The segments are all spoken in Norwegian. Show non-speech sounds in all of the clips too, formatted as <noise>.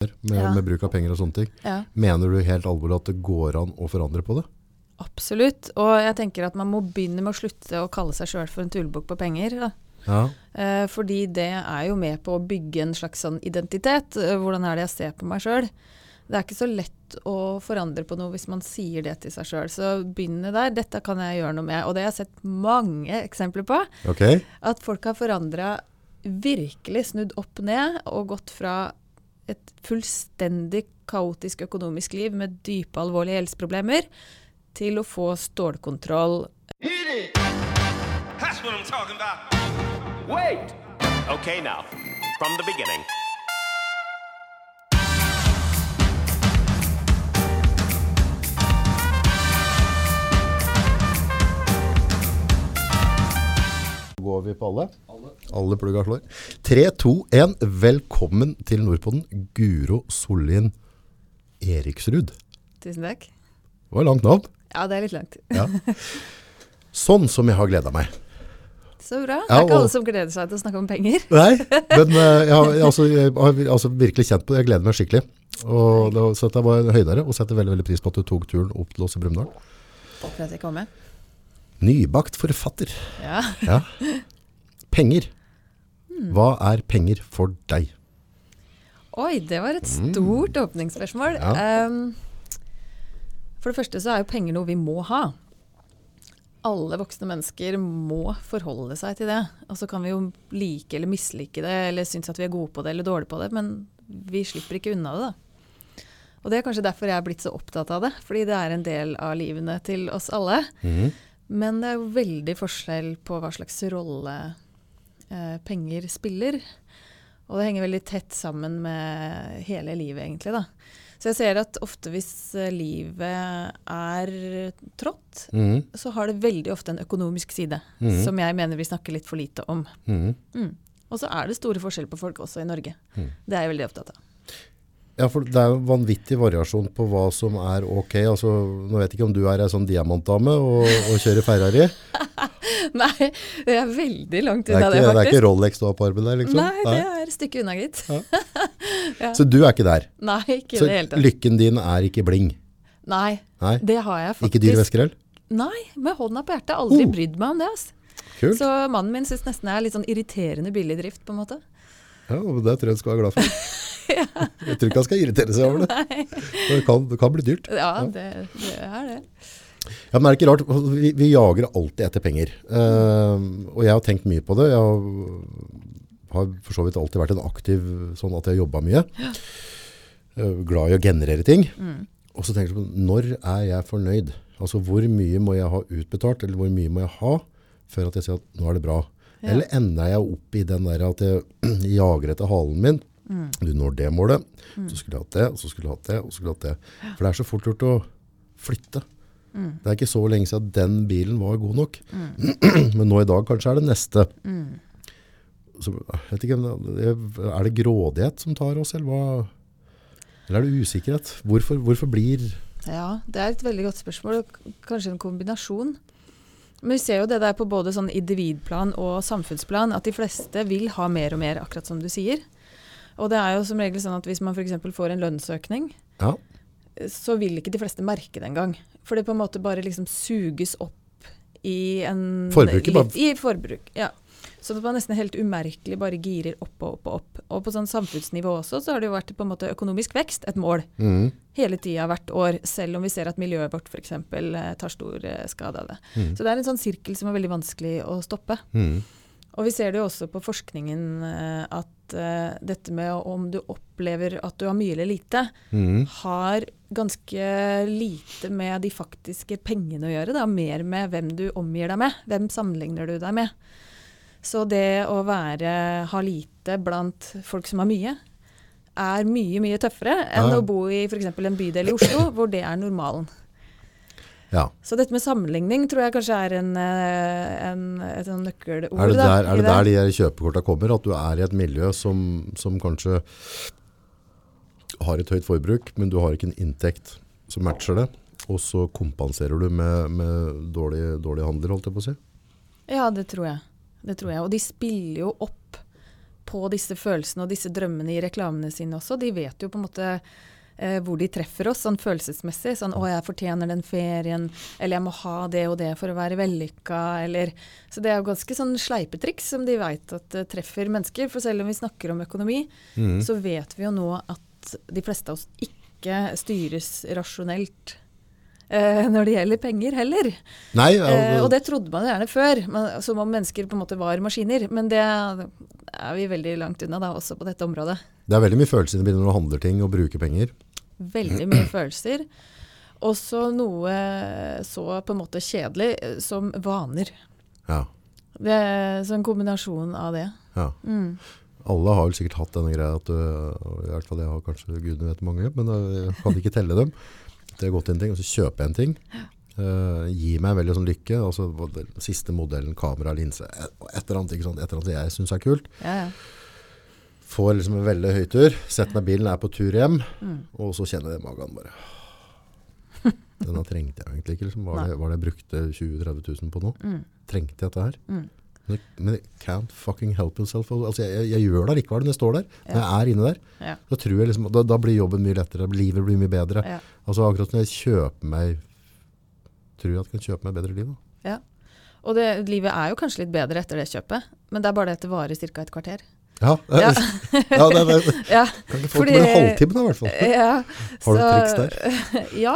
med, Ja. med bruk av penger og sånne ting. Ja, Mener du helt alvorlig at det går an å forandre på det? absolutt. Og jeg tenker at man må begynne med å slutte å kalle seg sjøl for en tullebukk på penger. Ja. Eh, fordi det er jo med på å bygge en slags sånn identitet. Eh, hvordan er det jeg ser på meg sjøl? Det er ikke så lett å forandre på noe hvis man sier det til seg sjøl. Så begynne der. Dette kan jeg gjøre noe med. Og det har jeg sett mange eksempler på. Okay. At folk har forandra virkelig snudd opp ned og gått fra et fullstendig kaotisk økonomisk liv med dype, alvorlige helseproblemer til å få stålkontroll. Okay, now, from the beginning. Går vi på alle? Alle. plugga slår. 3, 2, 1. Velkommen til Nordpolen, Guro Sollien Eriksrud. Tusen takk. Det var langt navn. Ja, det er litt langt. Ja. Sånn som jeg har gleda meg. Så bra. Det Ja, er ikke alle som gleder seg til å snakke om penger. Nei, <laughs> men eh, jeg har, altså, jeg har altså, virkelig kjent på det. Jeg gleder meg skikkelig. Og det, så dette var en høydere, og setter veldig, veldig pris på at du tok turen opp til oss i Brumunddal. Takk for at jeg kom med. Nybakt forfatter. Ja. Ja. <laughs> Penger. Hva er penger for deg? Oi, det var et stort åpningsspørsmål. Mm. Ja. Um, for det første så er jo penger noe vi må ha. Alle voksne mennesker må forholde seg til det. Og så kan vi jo like eller mislike det, eller synes at vi er gode på det eller dårlige på det, men vi slipper ikke unna det, da. Og det er kanskje derfor jeg er blitt så opptatt av det, fordi det er en del av livene til oss alle. Mm. Men det er jo veldig forskjell på hva slags rolle eh, penger spiller. Og det henger veldig tett sammen med hele livet, egentlig. da. Så jeg ser at ofte hvis eh, livet er trått, mm. så har det veldig ofte en økonomisk side, mm. som jeg mener vi snakker litt for lite om. Mhm. Mm. Og så er det store forskjeller på folk også i Norge. Det er jeg veldig opptatt av. Ja, for det er jo vanvittig variasjon på hva som er ok. Altså, nå vet jeg ikke om du er ei sånn diamantdame og, og kjører Ferrari. <laughs> Nei, det er veldig langt unna det, det, det er ikke Rolex du har på armen der, liksom? Nei, det er et stykke unna, gitt. <laughs> Så du er ikke der. Nei, ikke Så det hele tatt. lykken din er ikke bling. Nei, Nei, det har jeg faktisk. ikke dyr veskerøl? Nei, med hånda på hjertet. Aldri Oh. brydd meg om det. ass. Kult. Så mannen min syns nesten jeg er litt sånn irriterende billig drift, på en måte. Ja, og det tror jeg du skal være glad for. <laughs> <laughs> Jeg tror ikke han skal irritere seg over det. Det kan, det kan bli dyrt. Ja, det, det er det. Ja, men det er ikke rart. Altså, Vi, vi jager alltid etter penger. Uh, og jeg har tenkt mye på det. Jeg har, har for så vidt alltid vært en aktiv sånn at jeg har jobba mye. Uh, glad i å generere ting. Og så tenker jeg på, når er jeg fornøyd? Altså hvor mye må jeg ha utbetalt, eller hvor mye må jeg ha før at jeg sier at nå er det bra? Ja. Eller ender jeg opp i den der at jeg <clears throat> jager etter halen min? Du når det målet, så skulle du hatt det, og så skulle du hatt det, og så skulle du hatt det. For det er så fort gjort å flytte. Det er ikke så lenge siden den bilen var god nok. <clears throat> Men nå i dag kanskje er det neste. Så, jeg vet ikke, er det grådighet som tar oss, eller hva? Eller er det usikkerhet? Hvorfor, hvorfor blir... Ja, det er et veldig godt spørsmål, kanskje en kombinasjon. Men vi ser jo det der på både sånn individplan og samfunnsplan, at de fleste vil ha mer og mer, akkurat som du sier. Og det er jo som regel sånn at hvis man f.eks. får en lønnsøkning, Ja, så vil ikke de fleste merke det engang. For det på en måte bare liksom suges opp i en Forbruket bare- I forbruk, ja. Så at man nesten helt umerkelig bare girer opp og opp og opp. Og på sånn samfunnsnivå også, så har det jo vært på en måte økonomisk vekst et mål. mm. Hele tida hvert år, selv om vi ser at miljøet vårt f.eks. tar stor eh, skade av det. Mm. Så det er en sånn sirkel som er veldig vanskelig å stoppe. Mhm. Og vi ser det jo også på forskningen eh, at uh, dette med om du opplever at du har mye eller lite, mm. har ganske lite med de faktiske pengene å gjøre. Da. Mer med hvem du omgir deg med. Hvem sammenligner du deg med? Så det å være, ha lite blant folk som har mye, er mye, mye tøffere enn Ja. å bo i f.eks. en bydel i Oslo, hvor det er normalen. Ja. Så dette med sammenligning tror jeg kanskje er en, eh, en, et sånn nøkkelord. Er det der, da, er det der de kjøpekorta kommer? At du er i et miljø som, som kanskje har et høyt forbruk, men du har ikke en inntekt som matcher det. Og så kompenserer du med, med dårlig, dårlig handel, holdt jeg på å si. Ja, det tror jeg. Det tror jeg. Og de spiller jo opp på disse følelsene og disse drømmene i reklamene sine også. De vet jo på en måte eh, hvor de treffer oss sånn følelsesmessig. Sånn 'Å, jeg fortjener den ferien', eller 'jeg må ha det og det for å være vellykka', eller Så det er jo ganske sånn sleipetriks som de veit at uh, treffer mennesker. For selv om vi snakker om økonomi, Mm. så vet vi jo nå at de fleste av oss ikke styres rasjonelt. eh, når det gjelder penger heller. Nei, ja, Eh, og det trodde man gjerne før, men, som om mennesker på en måte var maskiner. Men det er vi veldig langt unna da, også på dette området. det er veldig mye følelser det når du handler ting og bruker penger. Veldig mye følelser. Også noe så på en måte kjedelig eh, som vaner. Ja, Det er så en kombinasjon av det. ja. Mm. Alle har vel sikkert hatt denne greia at du, i hvert fall jeg har kanskje gudene vet mange, men jeg kan ikke telle dem. Det har gått en ting, og så kjøper jeg en ting. Uh, gir meg veldig sånn lykke. Altså, siste modellen, kamera, linse, et, et eller annet, ikke sant? Et eller annet jeg synes er kult. Ja, ja. Får liksom en veldig høytur, setter meg i bilen, er på tur hjem, Mm. og så kjenner jeg magen bare <laughs> Denne trengte jeg egentlig ikke. Liksom. Var, det, var det jeg brukte 20 000-30 000 på nå? Mm. Trengte jeg dette her? Mm. Men, men can't fucking help yourself. Altså, jeg, jeg gjør det likevel når jeg står der. Når jeg er inne der. Ja. Da, jeg liksom, da, da blir jobben mye lettere. Livet blir mye bedre. Ja. Altså akkurat når jeg kjøper meg Tror jeg at jeg kan kjøpe meg bedre liv. Da. Og det, livet er jo kanskje litt bedre etter det kjøpet, men det er bare det at det varer ca. et kvarter. Ja, Ja. ja det, det, <laughs> Ja, kan ikke få med en halvtime da, i hvert fall. ja, Har du triks der? <laughs> ja,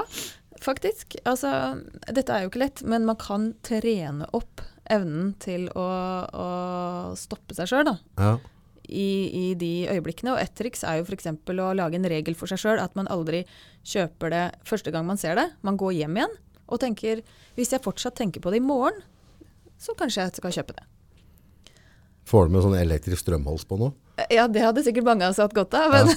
faktisk. Altså, dette er jo ikke lett, men man kan trene opp evnen til å, å stoppe seg sjøl, da. Ja. I, I de øyeblikkene. Og ett triks er jo f.eks. å lage en regel for seg sjøl. At man aldri kjøper det første gang man ser det. Man går hjem igjen og tenker hvis jeg fortsatt tenker på det i morgen, så kanskje jeg skal kjøpe det. Får du med sånn elektrisk strømhals på nå? Ja, det hadde sikkert mange av oss hatt godt av. Men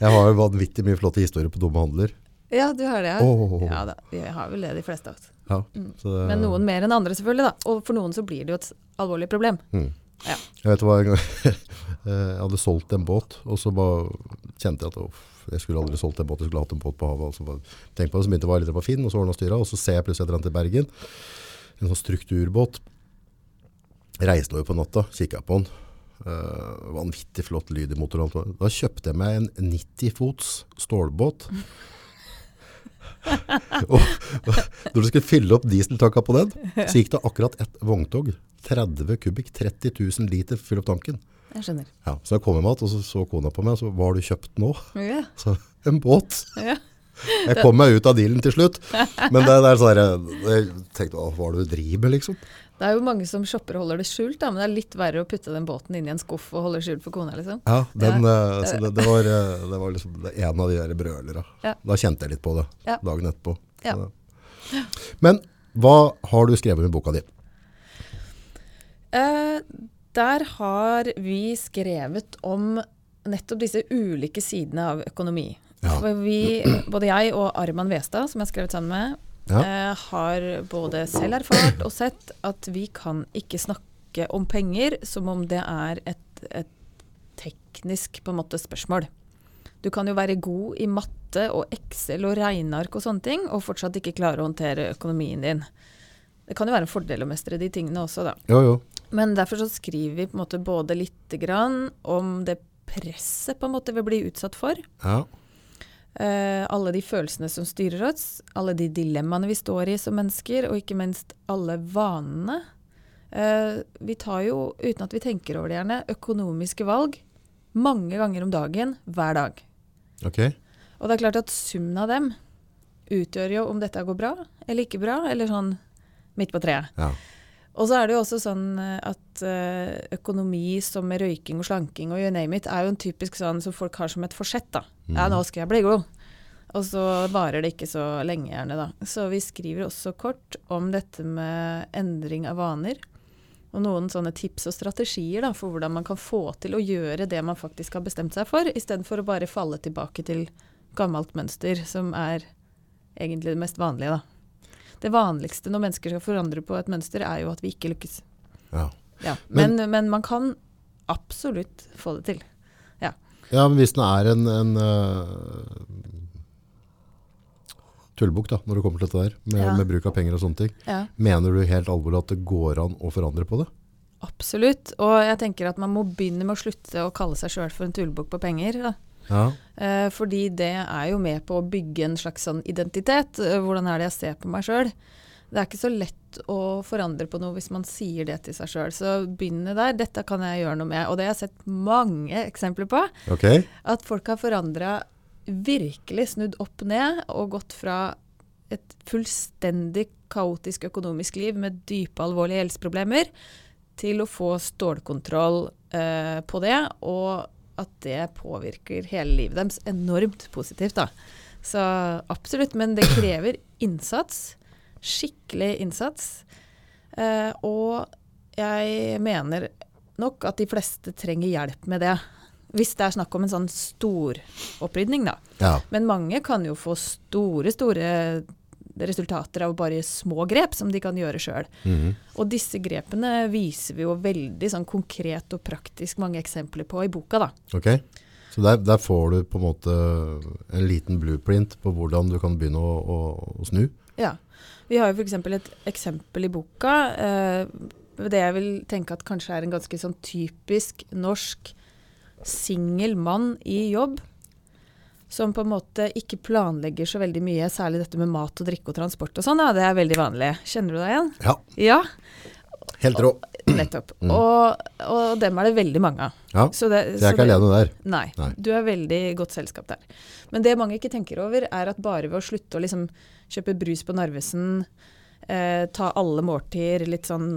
Jeg har jo vanvittig mye flotte historier på dumme handler. ja, du har det. Ja. oh. ja da, vi har vel det, de fleste av oss. Ja, så det, Men noen mer enn andre, selvfølgelig. da. Og for noen så blir det jo et alvorlig problem. Mm. Ja. Jeg vet hva, en gang <laughs> jeg hadde solgt en båt, og så bare kjente jeg at uff, jeg skulle aldri solgt en båt, jeg skulle hatt en båt på havet. Og så tenkte på det, så begynte jeg å være litt på Finn, og så ordna styra, og så ser jeg plutselig et eller annet i Bergen. En sånn strukturbåt. Reiste over på natta, kikka på den. Uh, vanvittig flott lyd i motoren. Da kjøpte jeg meg en 90 fots stålbåt. og, <laughs> og når du skulle fylle opp dieseltanka på den, så gikk det akkurat ett vogntog. 30 kubikk, 30 000 liter, fyll opp tanken. Jeg skjønner. Ja, så jeg kom hjem igjen, og så så kona på meg, og så hva har du kjøpt nå? Ja. <laughs> Så, en båt. Ja. <laughs> Jeg kom meg ut av dealen til slutt. Men det, det er sånn jeg tenkte, hva er det du driver med, liksom? Det er jo mange som shopper og holder det skjult, da, men det er litt verre å putte den båten inn i en skuff og holde skjult for kona, liksom. Ja, den, ja. så det, det, var, eh, det var liksom det en av de der brølera. Ja. Da kjente jeg litt på det dagen etterpå. Men hva har du skrevet i boka di? Eh, der har vi skrevet om nettopp disse ulike sidene av økonomi. Ja. For vi, både jeg og Arman Westad, som jeg har skrevet sammen med, Ja. eh, har både selv erfart og sett at vi kan ikke snakke om penger som om det er et, et teknisk på en måte spørsmål. Du kan jo være god i matte og Excel og regneark og sånne ting, og fortsatt ikke klare å håndtere økonomien din. Det kan jo være en fordel å mestre de tingene også, da. Jo, jo. Men derfor så skriver vi på en måte både lite grann om det presset på en måte vi blir utsatt for. Ja. Eh, alle de følelsene som styrer oss, alle de dilemmaene vi står i som mennesker, og ikke minst alle vanene. Eh, vi tar jo, uten at vi tenker over det gjerne, økonomiske valg mange ganger om dagen, hver dag. Ok. Og det er klart at summen av dem utgjør jo om dette går bra eller ikke bra, eller sånn midt på treet. Ja. Og så er det jo også sånn eh, at eh, økonomi som med røyking og slanking og you name it, er jo en typisk sånn som folk har som et forsett. da. Ja, nå skal jeg bli god. Og så varer det ikke så lenge, gjerne, da. Så vi skriver også kort om dette med endring av vaner. Og noen sånne tips og strategier da, for hvordan man kan få til å gjøre det man faktisk har bestemt seg for, istedenfor å bare falle tilbake til gammelt mønster, som er egentlig det mest vanlige. da. Det vanligste når mennesker skal forandre på et mønster, er jo at vi ikke lykkes. Ja. Ja. Men- Men, men man kan absolutt få det til. Ja. ja, men hvis den er en, en uh, tullebukk da, når det kommer til dette der, med, med bruk av penger og sånne ting, mener du helt alvorlig at det går an å forandre på det? Absolutt. Og jeg tenker at man må begynne med å slutte å kalle seg sjøl for en tullebukk på penger. Da. Ja. Eh, fordi det er jo med på å bygge en slags sånn identitet. Eh, hvordan er det jeg ser på meg sjøl? Det er ikke så lett å forandre på noe hvis man sier det til seg sjøl. Så begynne der. Dette kan jeg gjøre noe med. Og det har jeg sett mange eksempler på. Okay. At folk har forandra virkelig snudd opp ned og gått fra et fullstendig kaotisk økonomisk liv med dype, alvorlige helseproblemer, til å få stålkontroll eh, på det, og at det påvirker hele livet deres enormt positivt. da. Så absolutt, men det krever innsats. Skikkelig innsats. Eh, og jeg mener nok at de fleste trenger hjelp med det. Hvis det er snakk om en sånn storopprydning, da. Ja. Men mange kan jo få store, store resultater av bare små grep som de kan gjøre sjøl. Mhm. Og disse grepene viser vi jo veldig sånn konkret og praktisk mange eksempler på i boka, da. Ok. Så der, der får du på en måte en liten blueprint på hvordan du kan begynne å, å, å snu. Ja. Vi har jo f.eks. et eksempel i boka. Eh, det jeg vil tenke at kanskje er en ganske sånn typisk norsk singel mann i jobb. Som på en måte ikke planlegger så veldig mye, særlig dette med mat og drikke og transport og sånn. Ja, det er veldig vanlig. Kjenner du deg igjen? Ja, Ja, helt rå. nettopp. Og, og dem er det veldig mange av. Ja, Så det, så jeg er ikke alene der. Nei, Nei. du er veldig godt selskap der. Men det mange ikke tenker over, er at bare ved å slutte å liksom kjøpe brus på Narvesen, eh, ta alle måltider litt sånn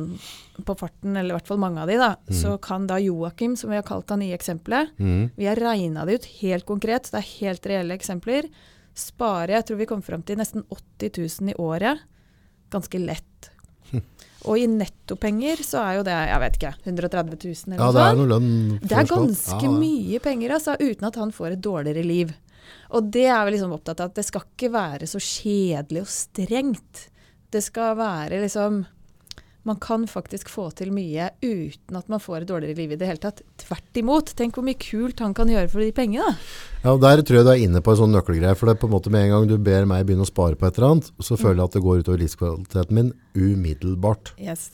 på farten, eller i hvert fall mange av de, da, så kan da Joakim, som vi har kalt han i eksempelet, mm. vi har regna det ut helt konkret, det er helt reelle eksempler, spare, jeg tror vi kom fram til nesten 80 000 i året, ganske lett. Og i nettopenger så er jo det, jeg vet ikke, 130 000 eller Ja, noe det er noe lønn Det er ganske Ja, ja. mye penger, altså, uten at han får et dårligere liv. Og det er vi liksom opptatt av, at det skal ikke være så kjedelig og strengt. Det skal være liksom Man kan faktisk få til mye uten at man får et dårligere liv i det hele tatt. Tvert imot. Tenk hvor mye kult han kan gjøre for de pengene. Ja, og Der tror jeg du er inne på en sånn nøkkelgreie. For det er på en måte med en gang du ber meg begynne å spare på et eller annet, så føler jeg at det går utover livskvaliteten min umiddelbart. Yes.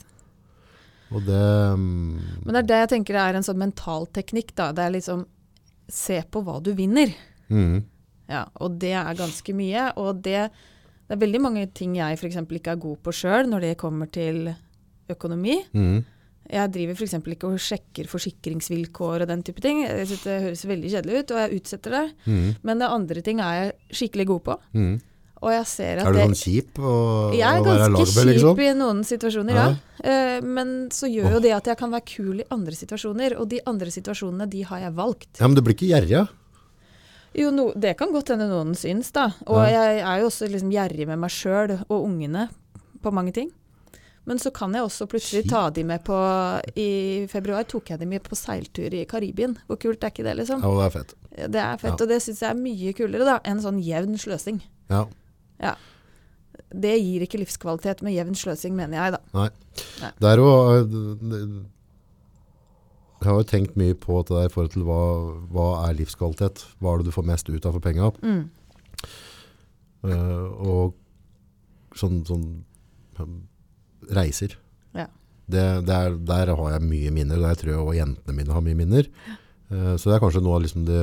Og det um... Men det er det jeg tenker er en sånn mental teknikk. da. Det er liksom Se på hva du vinner. mm, Ja, og det er ganske mye. Og det, det er veldig mange ting jeg f.eks. ikke er god på sjøl når det kommer til økonomi. mm, Jeg driver f.eks. ikke og sjekker forsikringsvilkår og den type ting. Jeg synes Det høres veldig kjedelig ut, og jeg utsetter det. mm, Men det andre ting er jeg skikkelig god på. mm. Og jeg ser at Er du sånn kjip og, jeg er ganske kjip liksom? i noen situasjoner, ja. Eh, men så gjør jo det at jeg kan være kul i andre situasjoner, og de andre situasjonene, de har jeg valgt. Ja, men du blir ikke gjerrig, ja? Jo, no, det kan godt hende noen syns, da. Og Ja. jeg er jo også liksom gjerrig med meg sjøl og ungene på mange ting. Men så kan jeg også plutselig ta de med på I februar tok jeg de med på seiltur i Karibien. Hvor kult er ikke det, liksom? Ja, det er fett. Det er fett, Ja. og det syns jeg er mye kulere da, enn sånn jevn sløsing. Ja, ja. Det gir ikke livskvalitet med jevn sløsing, mener jeg, da. nei. Nei. Det er jo det- Jeg har jo tenkt mye på det der i forhold til hva, hva er livskvalitet. Hva er det du får mest ut av for penga? Mm. Uh, og sånn, sånn um, reiser. Ja. Det, det er, der har jeg mye minner. Der tror jeg også jentene mine har mye minner. Uh, så det er kanskje noe av liksom det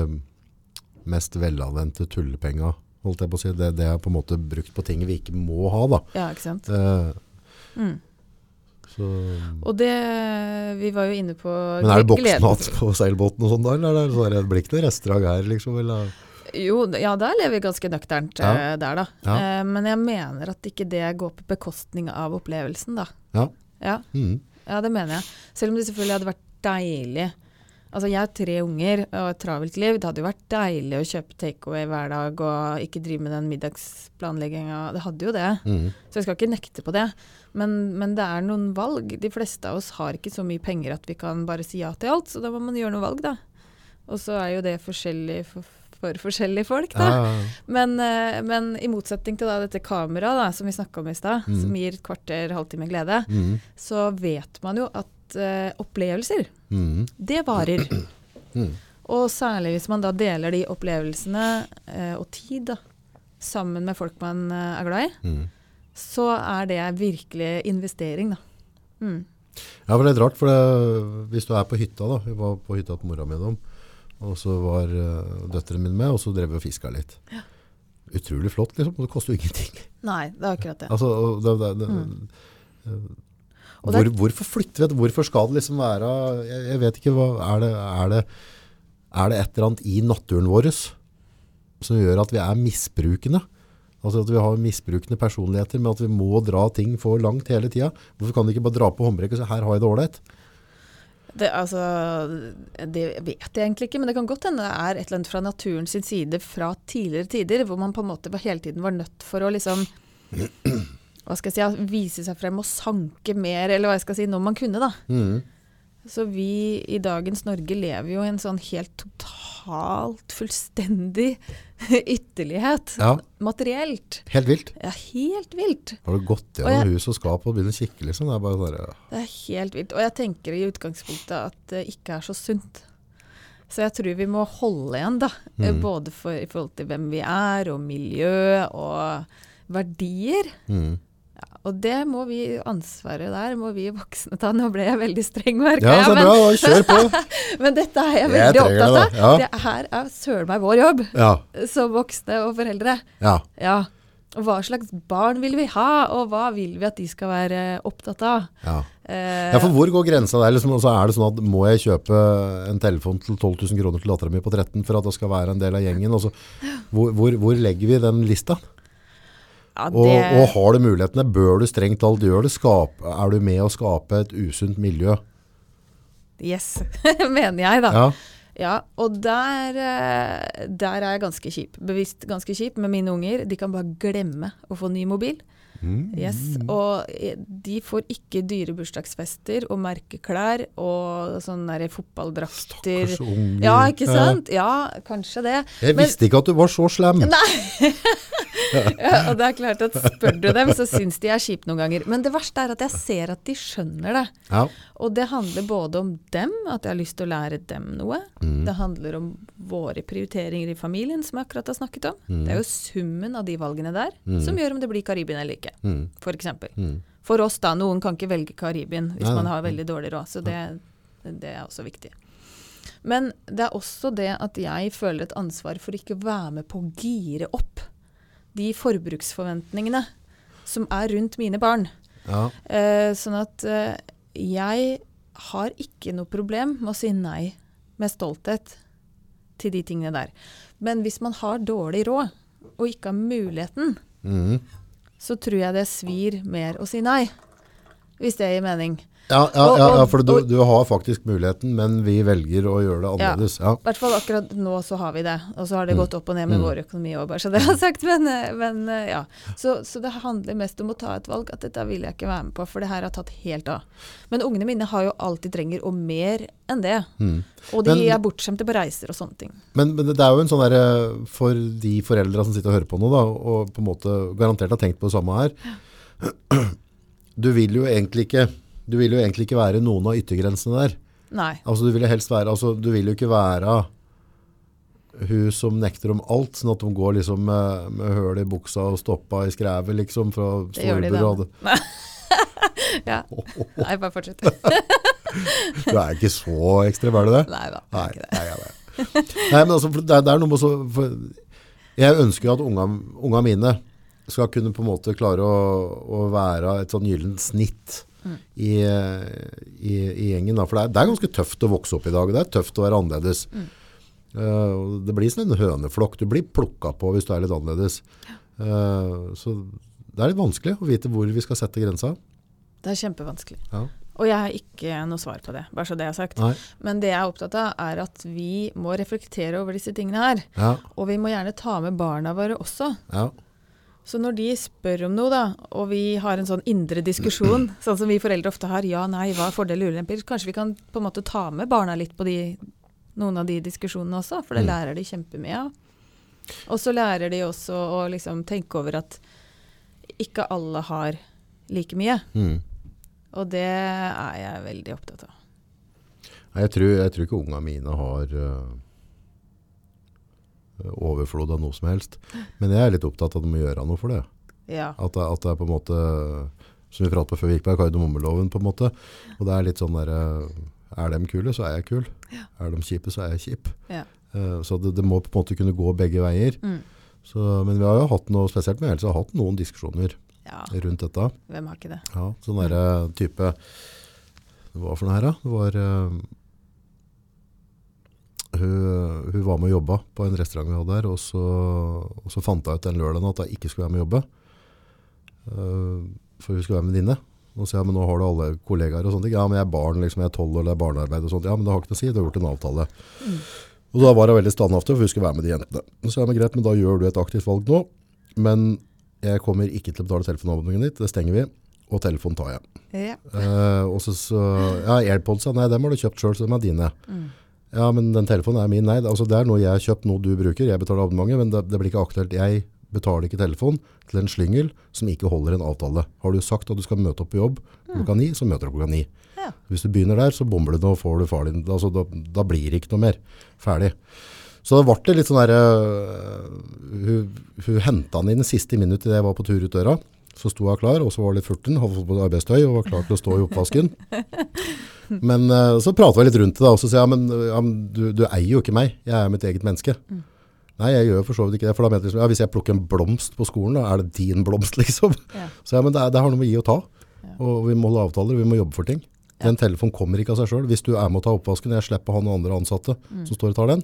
mest velanvendte tullepenga. Holdt jeg på å si. Det, det er på en måte brukt på ting vi ikke må ha. da. Ja, ikke sant. Uh, Mm. Så, Og det Vi var jo inne på men er det boksmat på seilbåten og sånn da? Eller er det, det blir ikke noe restaurant her, liksom? Eller? Jo, ja, der lever vi ganske nøkternt Ja. eh, der, da. Ja. Eh, men jeg mener at ikke det går på bekostning av opplevelsen, da. Ja. Ja, Mm. ja, det mener jeg. Selv om det selvfølgelig hadde vært deilig. Altså, jeg har tre unger og et travelt liv. Det hadde jo vært deilig å kjøpe takeaway hver dag og ikke drive med den middagsplanlegginga. Det hadde jo det. Mm. Så jeg skal ikke nekte på det. Men, men det er noen valg. De fleste av oss har ikke så mye penger at vi kan bare si ja til alt, så da må man gjøre noen valg, da. Og så er jo det forskjellig for, for forskjellige folk, da. ja, ja. Men, eh, men i motsetning til da dette kameraet som vi snakka om i stad, Mm. som gir et kvarter, halvtime glede, Mm. så vet man jo at eh, opplevelser, Mm. det varer. <clears throat> Mm. Og særlig hvis man da deler de opplevelsene uh, og tid da, sammen med folk man uh, er glad i, Mm. så er det virkelig investering, da. Mm. Ja, for det er rart, for det, hvis du er på hytta da, vi var på hytta til mora mi dem, og så var uh, døtteren min med, og så drev vi og fiska litt. Utrolig flott, liksom, og det koster jo ingenting. Nei, det er akkurat det. Altså, det, det, det, Mm. Hvor, hvorfor flytter vi det? Hvorfor skal det liksom være Jeg, jeg vet ikke, hva, er, det, er, det, er det et eller annet i naturen vår som gjør at vi er misbrukende? Altså at vi har misbrukende personligheter men at vi må dra ting for langt hele tida. Hvorfor kan de ikke bare dra på håndbrekket og si 'her har jeg det ålreit'? Det, altså, det vet jeg egentlig ikke, men det kan godt hende det er et eller annet fra naturen sin side fra tidligere tider, hvor man på en måte hele tiden var nødt for å liksom hva skal jeg si, vise seg frem og sanke mer, eller hva jeg skal si, når man kunne, da. Mm. Så vi i dagens Norge lever jo i en sånn helt totalt, fullstendig <laughs> ytterlighet. Ja. Materielt. Helt vilt. Ja, helt vilt. Har du gått gjennom hus og skap og begynt å kikke, liksom? Det er bare sånn ja. Det er helt vilt. Og jeg tenker i utgangspunktet at det ikke er så sunt. Så jeg tror vi må holde igjen, da. Mm. Både for, i forhold til hvem vi er, og miljø, og verdier. Mhm. Og det må vi, ansvaret der må vi voksne ta. Nå ble jeg veldig streng, merker Ja, så jeg. bra, kjør på! <laughs> Men dette er jeg Jeg veldig jeg opptatt av. det. Ja. Det her er søren meg vår jobb, Ja, som voksne og foreldre. ja. Ja. Hva slags barn vil vi ha, og hva vil vi at de skal være opptatt av? ja. Eh, Ja, for hvor går grensa der? Liksom, og så er det sånn at Må jeg kjøpe en telefon til 12 000 kroner til dattera mi på 13 for at det skal være en del av gjengen? Så, hvor, hvor, hvor legger vi den lista? Ja, Og, det, og har du mulighetene, bør du strengt talt gjøre det? Skape, er du med å skape et usunt miljø? Yes, <laughs> mener jeg, da. Ja, Ja, og der, eh, der er jeg ganske kjip. Bevisst ganske kjip med mine unger. De kan bare glemme å få ny mobil. Mm. Yes, Og eh, de får ikke dyre bursdagsfester og merkeklær og sånne der fotballdrakter. Stakkars unger. Ja, ikke sant? Ja, kanskje det. Jeg Men- visste ikke at du var så slem. <laughs> <laughs> Ja, og det er klart at spør du dem, så syns de er kjipe noen ganger. Men det verste er at jeg ser at de skjønner det. Ja. Og det handler både om dem, at jeg har lyst til å lære dem noe. Mm. Det handler om våre prioriteringer i familien, som jeg akkurat har snakket om. Det er jo summen av de valgene der som gjør om det blir Karibien eller ikke, Mm. for eksempel. Mm. For oss da, noen kan ikke velge Karibien hvis ja, man har veldig dårlig råd, så det, det er også viktig. Men det er også det at jeg føler et ansvar for ikke å være med på å gire opp de forbruksforventningene som er rundt mine barn. Ja. Eh, sånn at eh, jeg har ikke noe problem med å si nei med stolthet til de tingene der. Men hvis man har dårlig råd og ikke har muligheten, Mm. så tror jeg det svir mer å si nei. Hvis det gir mening. Ja, ja, Og- og, ja, for du, du har faktisk muligheten, men vi velger å gjøre det annerledes. Ja. I hvert fall akkurat nå så har vi det. Og så har det Mm. gått opp og ned med Mm. vår økonomi òg, bare så det er sagt. Men, eh, men eh, ja. Så, så det handler mest om å ta et valg. At dette vil jeg ikke være med på, for det her har tatt helt av. Men ungene mine har jo alt de trenger, og mer enn det. Mm. Og de Men- er bortskjemte på reiser og sånne ting. Men, men det er jo en sånn der, for de foreldra som sitter og hører på nå, da, og på en måte garantert har tenkt på det samme her. Du vil jo egentlig ikke, du vil jo egentlig ikke være noen av yttergrensene der. Nei. Altså, du vil jo helst være, altså, du vil jo ikke være hun som nekter om alt, sånn at de går liksom med, med høl i buksa og stoppa i skrevet, liksom, fra storebror. da. <laughs> ja. Nei, bare fortsett. <laughs> Du er ikke så ekstrem, er du det? Nei da. Nei, ikke det. nei, nei, nei. nei, men altså, det, det er noe med så Jeg ønsker jo at unga, unga mine skal kunne på en måte klare å, å være et sånn gyllent snitt Mm. i, i, i gjengen. Da. For det er, det er ganske tøft å vokse opp i dag. Det er tøft å være annerledes. Mm. Uh, det blir som en høneflokk. Du blir plukka på hvis du er litt annerledes. Eh, så det er litt vanskelig å vite hvor vi skal sette grensa. Det er kjempevanskelig. Ja. Og jeg har ikke noe svar på det, bare så det er sagt. Nei. Men det jeg er opptatt av, er at vi må reflektere over disse tingene her. Ja. Og vi må gjerne ta med barna våre også. Ja. Så når de spør om noe, da, og vi har en sånn indre diskusjon, <clears throat> sånn som vi foreldre ofte har, ja, nei, hva er fordeler og ulemper, kanskje vi kan på en måte ta med barna litt på de, noen av de diskusjonene også, for det Mm. lærer de kjempemye av. Og så lærer de også å liksom tenke over at ikke alle har like mye. Mm. Og det er jeg veldig opptatt av. Jeg tror, jeg tror ikke unga mine har øh, overflod av noe som helst. Men jeg er litt opptatt av at de må gjøre noe for det. Ja. At det, at det er på en måte som vi pratet på før vi gikk på kardemommeloven på en måte. Og det er litt sånn der, eh, er de kule, så er jeg kul. Er de kjipe, så er jeg kjip. Ja. Eh, Så det, det må på en måte kunne gå begge veier. Mm. Så, men vi har jo hatt noe, spesielt med Else, har hatt noen diskusjoner ja, rundt dette. hvem har ikke det? Ja, sånn der type Hva for noe her, da? Det var eh, hun, hun var med og jobba på en restaurant vi hadde her, og så, og så fant hun ut den lørdagen at hun ikke skulle være med og jobbe. Uh, for hun skulle være venninne. Og så ja, men nå har du alle kollegaer og sånne ting. Ja, men jeg er barn, liksom, jeg er tolv og det er barnearbeid og sånt. Ja, men det har ikke noe å si, du har gjort en avtale. Og da var hun veldig standhaftig, for hun skulle være med de jentene. Så ja, men greit, men da gjør du et aktivt valg nå. Men jeg kommer ikke til å betale telefonabonnementet ditt, det stenger vi, og telefonen tar jeg. Ja. Uh, og så, så ja, Airpods, nei, dem har du kjøpt selv, så dem er dine. Ja, men den telefonen er min. Nei, det- altså, det er noe jeg har kjøpt, noe du bruker. Jeg betaler abonnementet, men det, det blir ikke aktuelt. Jeg betaler ikke telefon til en slyngel som ikke holder en avtale. Har du sagt at du skal møte opp på jobb klokka ni, så møter du klokka ni. Ja. Hvis du begynner der, så bomber du det og får du far din. Altså, da, da blir det ikke noe mer. Ferdig. Så det ble litt sånn der, uh, hun, hun hentet han inn siste minutt idet jeg var på tur ut døra. Så sto hun klar, og så var hun litt furten, hadde fått på arbeidstøy og var klar til å stå i oppvasken. <laughs> Men uh, så pratet vi litt rundt det da, og så sier jeg, men, øh, ja, men du, du eier jo ikke meg, jeg er mitt eget menneske. Nei, jeg gjør for så vidt ikke det, for da mente jeg liksom, ja, hvis jeg plukker en blomst på skolen, da er det din blomst <laughs> liksom. Ja. Så ja, men det, det har noe med å gi og ta, og vi må holde avtaler, vi må jobbe for ting. Den telefonen kommer ikke av seg selv. Hvis du er med å ta oppvasken, jeg slipper han og andre ansatte som står og tar den,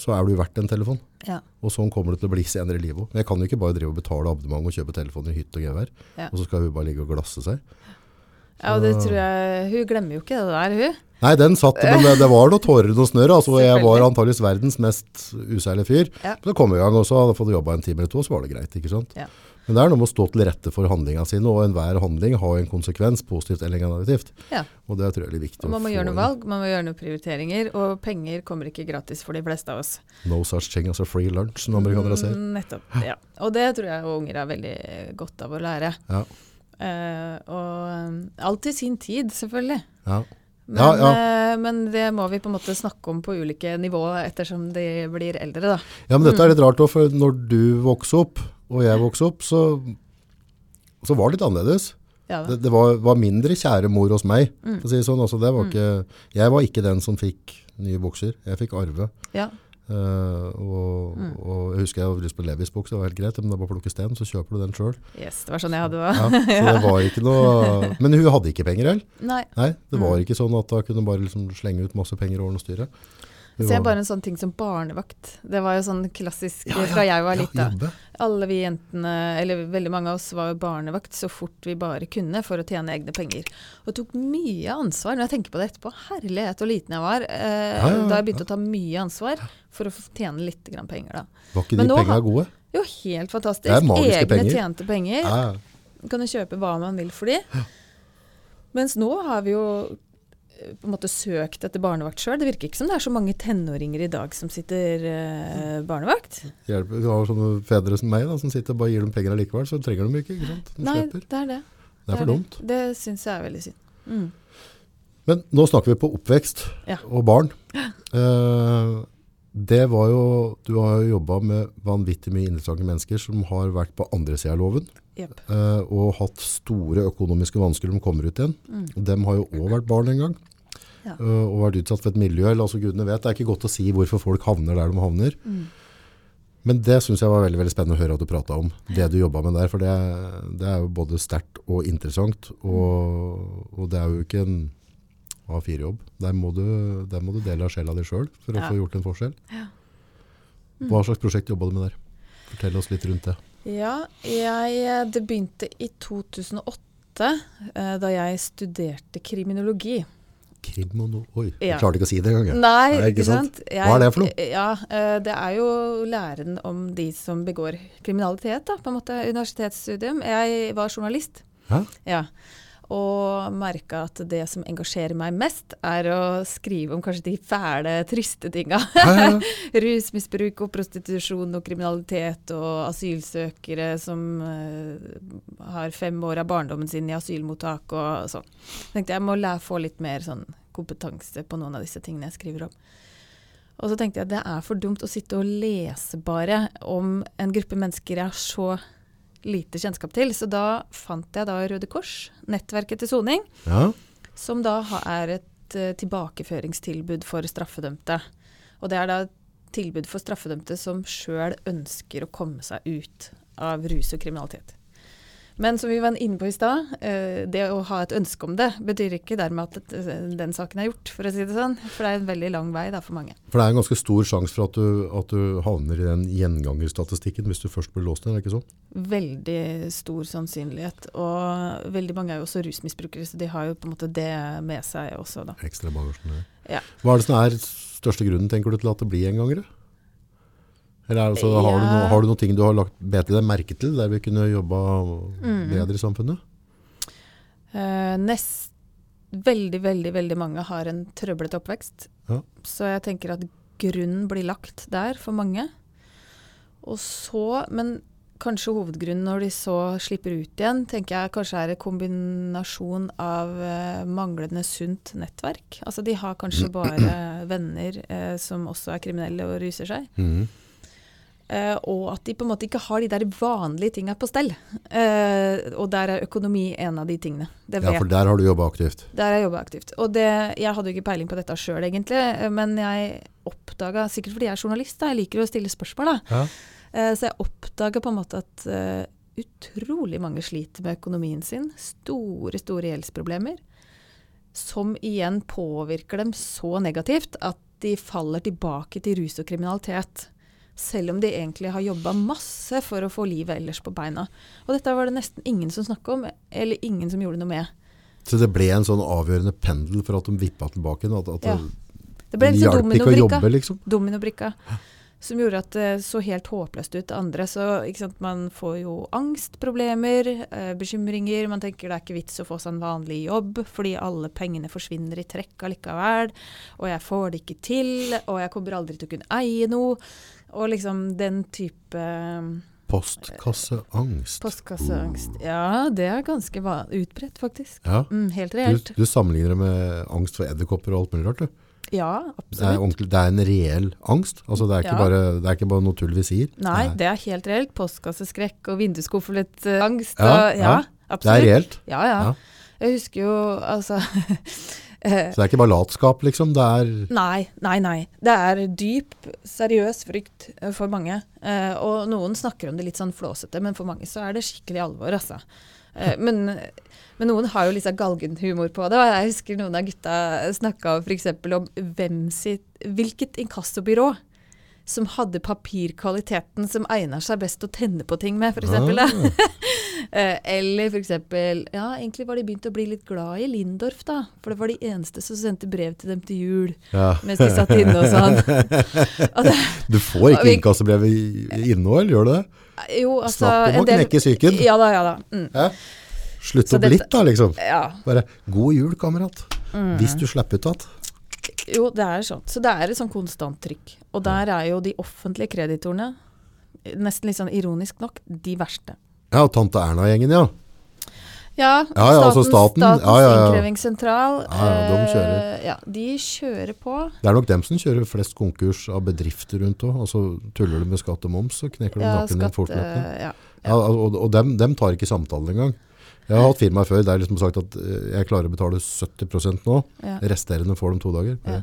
så er du verdt en telefon. Ja. Og sånn kommer det til å bli senere i livet. òg. Jeg kan jo ikke bare drive og betale abonnement og kjøpe telefoner i hytt og gevær, Ja. og så skal hun bare ligge og glasse seg. Ja, og det tror jeg Hun glemmer jo ikke det der, hun. Nei, den satt, men det, det var noe tårer og noe snør. Altså, jeg var antageligvis verdens mest useilige fyr. Ja. Så kom vi i gang, også, hadde jeg fått jobba en time eller to, så var det greit. ikke sant? Ja. Men det er noe med å stå til rette for handlinga sine, og enhver handling har en konsekvens, positivt eller negativt. Ja. Og det tror jeg er litt viktig Og man må gjøre noen valg, man må gjøre noen prioriteringer, og penger kommer ikke gratis for de fleste av oss. No such thing as a free lunch, som amerikanere sier. Mm, Nettopp. Ja. Og det tror jeg unger er veldig godt av å lære. Ja. Eh, og alt i sin tid, selvfølgelig. Ja. Men, Ja, ja. eh, men det må vi på en måte snakke om på ulike nivå ettersom de blir eldre, da. ja, men dette er litt rart òg, for når du vokste opp, og jeg vokste opp, så, så var det litt annerledes. Ja, Det, det var, var mindre kjære mor hos meg. Mm. Si sånn. Altså, det var ikke, jeg var ikke den som fikk nye bukser. Jeg fikk arve. ja. Eh, og, Mm. og jeg husker jeg hadde lyst på Levis bukse, det var helt greit. Men det bare å plukke sten, så kjøper du den sjøl. Yes, det var sånn jeg hadde det Ja, så det var ikke noe <laughs> Men hun hadde ikke penger heller. Nei. Nei, det var Mm. ikke sånn at hun kunne bare liksom slenge ut masse penger over noe styre. Se var- bare en sånn ting som barnevakt. Det var jo sånn klassisk Ja, ja, fra jeg var ja, lita. jobbe. Alle vi jentene, eller veldig mange av oss, var jo barnevakt så fort vi bare kunne for å tjene egne penger. Og tok mye ansvar. Når jeg tenker på det etterpå, herlighet så liten jeg var eh, Ja, ja, ja. da jeg begynte å ta mye ansvar for å tjene litt grann penger, da. Var ikke Men de nå penga gode? Jo, helt fantastisk. Det er Egne penger. tjente penger. Ja, Kan du kjøpe hva man vil for de. Mens nå har vi jo på en måte søkt etter barnevakt sjøl. Det virker ikke som det er så mange tenåringer i dag som sitter eh, barnevakt. hjelper. Du har sånne fedre som meg da, som sitter og bare gir dem penger allikevel, så trenger de ikke. ikke sant? De Nei, slipper. det er det. Det er for dumt. Det syns jeg er veldig synd. Mm. Men nå snakker vi på oppvekst Ja. og barn. Eh, det var jo, du har jo jobba med vanvittig mye interessante mennesker som har vært på andre sida av loven, Yep. eh, og hatt store økonomiske vansker når de kommer ut igjen. Dem har jo òg vært barn en gang, Mm. Ja. eh, og vært utsatt for et miljø. eller altså Gudene vet, Det er ikke godt å si hvorfor folk havner der de havner. Mm. Men det syns jeg var veldig veldig spennende å høre at du prata om. Det du jobba med der. For det, det er jo både sterkt og interessant. Og, og det er jo ikke en A4-jobb. Der, der må du dele av sjela di sjøl for å Ja. få gjort en forskjell. Hva slags prosjekt jobba du med der? Fortell oss litt rundt det. Ja, jeg, det begynte i 2008, eh, da jeg studerte kriminologi. Krimono... Oi, Ja. klarte ikke å si det engang. Nei, Nei, ikke ikke sant? sant? Hva er det for noe? Ja, eh, Det er jo læren om de som begår kriminalitet, da, på en måte. Universitetsstudium. Jeg var journalist. Hæ? Ja. Og merka at det som engasjerer meg mest, er å skrive om kanskje de fæle, triste tinga. Ja, ja, ja. <laughs> Rusmisbruk og prostitusjon og kriminalitet og asylsøkere som uh, har fem år av barndommen sin i asylmottak og sånn. tenkte jeg må få litt mer sånn kompetanse på noen av disse tingene jeg skriver om. Og så tenkte jeg det er for dumt å sitte og lese bare om en gruppe mennesker jeg har så lite kjennskap til. Så da fant jeg da Røde Kors, nettverket til soning, Ja. som da er et uh, tilbakeføringstilbud for straffedømte. Og det er da et tilbud for straffedømte som sjøl ønsker å komme seg ut av rus og kriminalitet. Men som vi var inne på i stad, eh, det å ha et ønske om det betyr ikke dermed at den saken er gjort, for å si det sånn. For det er en veldig lang vei da for mange. For det er en ganske stor sjanse for at du, at du havner i den gjengangerstatistikken hvis du først blir låst ned, er det ikke sånn? Veldig stor sannsynlighet. Og veldig mange er jo også rusmisbrukere, så de har jo på en måte det med seg også, da. Ekstra bagasjen. Ja. Hva er det som er største grunnen, tenker du, til at det blir gjengangere? Eller altså, har, du noe, har du noen ting du har lagt bedre merke til, der vi kunne jobba Mm. bedre i samfunnet? Uh, nest, veldig, veldig, veldig mange har en trøblete oppvekst. Ja. Så jeg tenker at grunnen blir lagt der for mange. Og så, men kanskje hovedgrunnen når de så slipper ut igjen, tenker jeg kanskje er en kombinasjon av uh, manglende sunt nettverk. Altså de har kanskje <clears throat> bare venner uh, som også er kriminelle og ruser seg. Mhm. Eh, og at de på en måte ikke har de der vanlige tinga på stell. Uh, og der er økonomi en av de tingene. Det Ja, for der har du jobba aktivt. der har jeg jobba aktivt. Og det, jeg hadde jo ikke peiling på dette sjøl, egentlig. eh, Men jeg oppdaga, sikkert fordi jeg er journalist, da, jeg liker å stille spørsmål, da. Ja. Uh, så jeg oppdaga på en måte at utrolig mange sliter med økonomien sin. Store, store gjeldsproblemer. Som igjen påvirker dem så negativt at de faller tilbake til rus og kriminalitet. Selv om de egentlig har jobba masse for å få livet ellers på beina. Og dette var det nesten ingen som snakka om, eller ingen som gjorde noe med. Så det ble en sånn avgjørende pendel for at de vippa tilbake? At, at Ja. det, ble liksom dominobrikka. liksom? Dominobrikka. Som gjorde at det så helt håpløst ut til andre. Så sant, man får jo angstproblemer, eh, bekymringer. Man tenker det er ikke vits å få seg en vanlig jobb, fordi alle pengene forsvinner i trekk allikevel. Og jeg får det ikke til, og jeg kommer aldri til å kunne eie noe. Og liksom den type eh, Postkasseangst. postkasseangst. Ja, det er ganske utbredt, faktisk. Ja. Mm, helt reelt. du sammenligner det med angst for edderkopper og alt mulig rart. Du. Ja, Det, er absolutt. det er en reell angst. Altså, det, er ikke Ja. bare, det er ikke bare noe tull vi sier. Nei, det, er helt reelt. Postkasseskrekk og vindusskuffelangst. Ja, og, ja, ja. absolutt. det er reelt. Ja, ja. Jeg husker jo altså <laughs> Så det er ikke bare latskap, liksom. Det er Nei, nei, nei. Det er dyp, seriøs frykt eh, for mange. Eh, og noen snakker om det litt sånn flåsete, men for mange så er det skikkelig alvor, altså. Eh, men, men noen har jo litt sånn galgenhumor på det. Og jeg husker noen av gutta snakka f.eks. om hvem sitt, hvilket inkassobyrå som hadde papirkvaliteten som egner seg best å tenne på ting med, f.eks. Ah. <laughs> Eh, Eller f.eks. Ja, egentlig var de begynt å bli litt glad i Lindorf, da. For det var de eneste som sendte brev til dem til jul ja. mens de satt inne og sånn. <laughs> Det, Du får ikke innkassebrev innkassobrev inne òg, gjør du det? jo, altså Snakk om å knekke psyken. Ja da, ja da. Mm. Ja. Slutt opp dette- litt, da, liksom. Ja. Bare 'god jul, kamerat'. Mm. Hvis du slipper ut igjen. Jo, det er sånn. Så det er et sånn konstant trykk. Og der er jo de offentlige kreditorene, nesten litt sånn ironisk nok, de verste. Ja, og tante Erna-gjengen, ja. Ja, Ja, ja, altså staten. Statens Ja, ja, ja. innkrevingssentral. De kjører. eh, ja, de kjører på. Det er nok dem som kjører flest konkurs av bedrifter rundt òg. Altså, tuller du med skatt og moms, så knekker de nakken din fortløpende. eh, ja. Ja, og og dem, dem tar ikke samtalen engang. Jeg har hatt firmaer før der liksom sagt at eh, jeg klarer å betale 70 nå. Ja. Resterende får de to dager. Ja.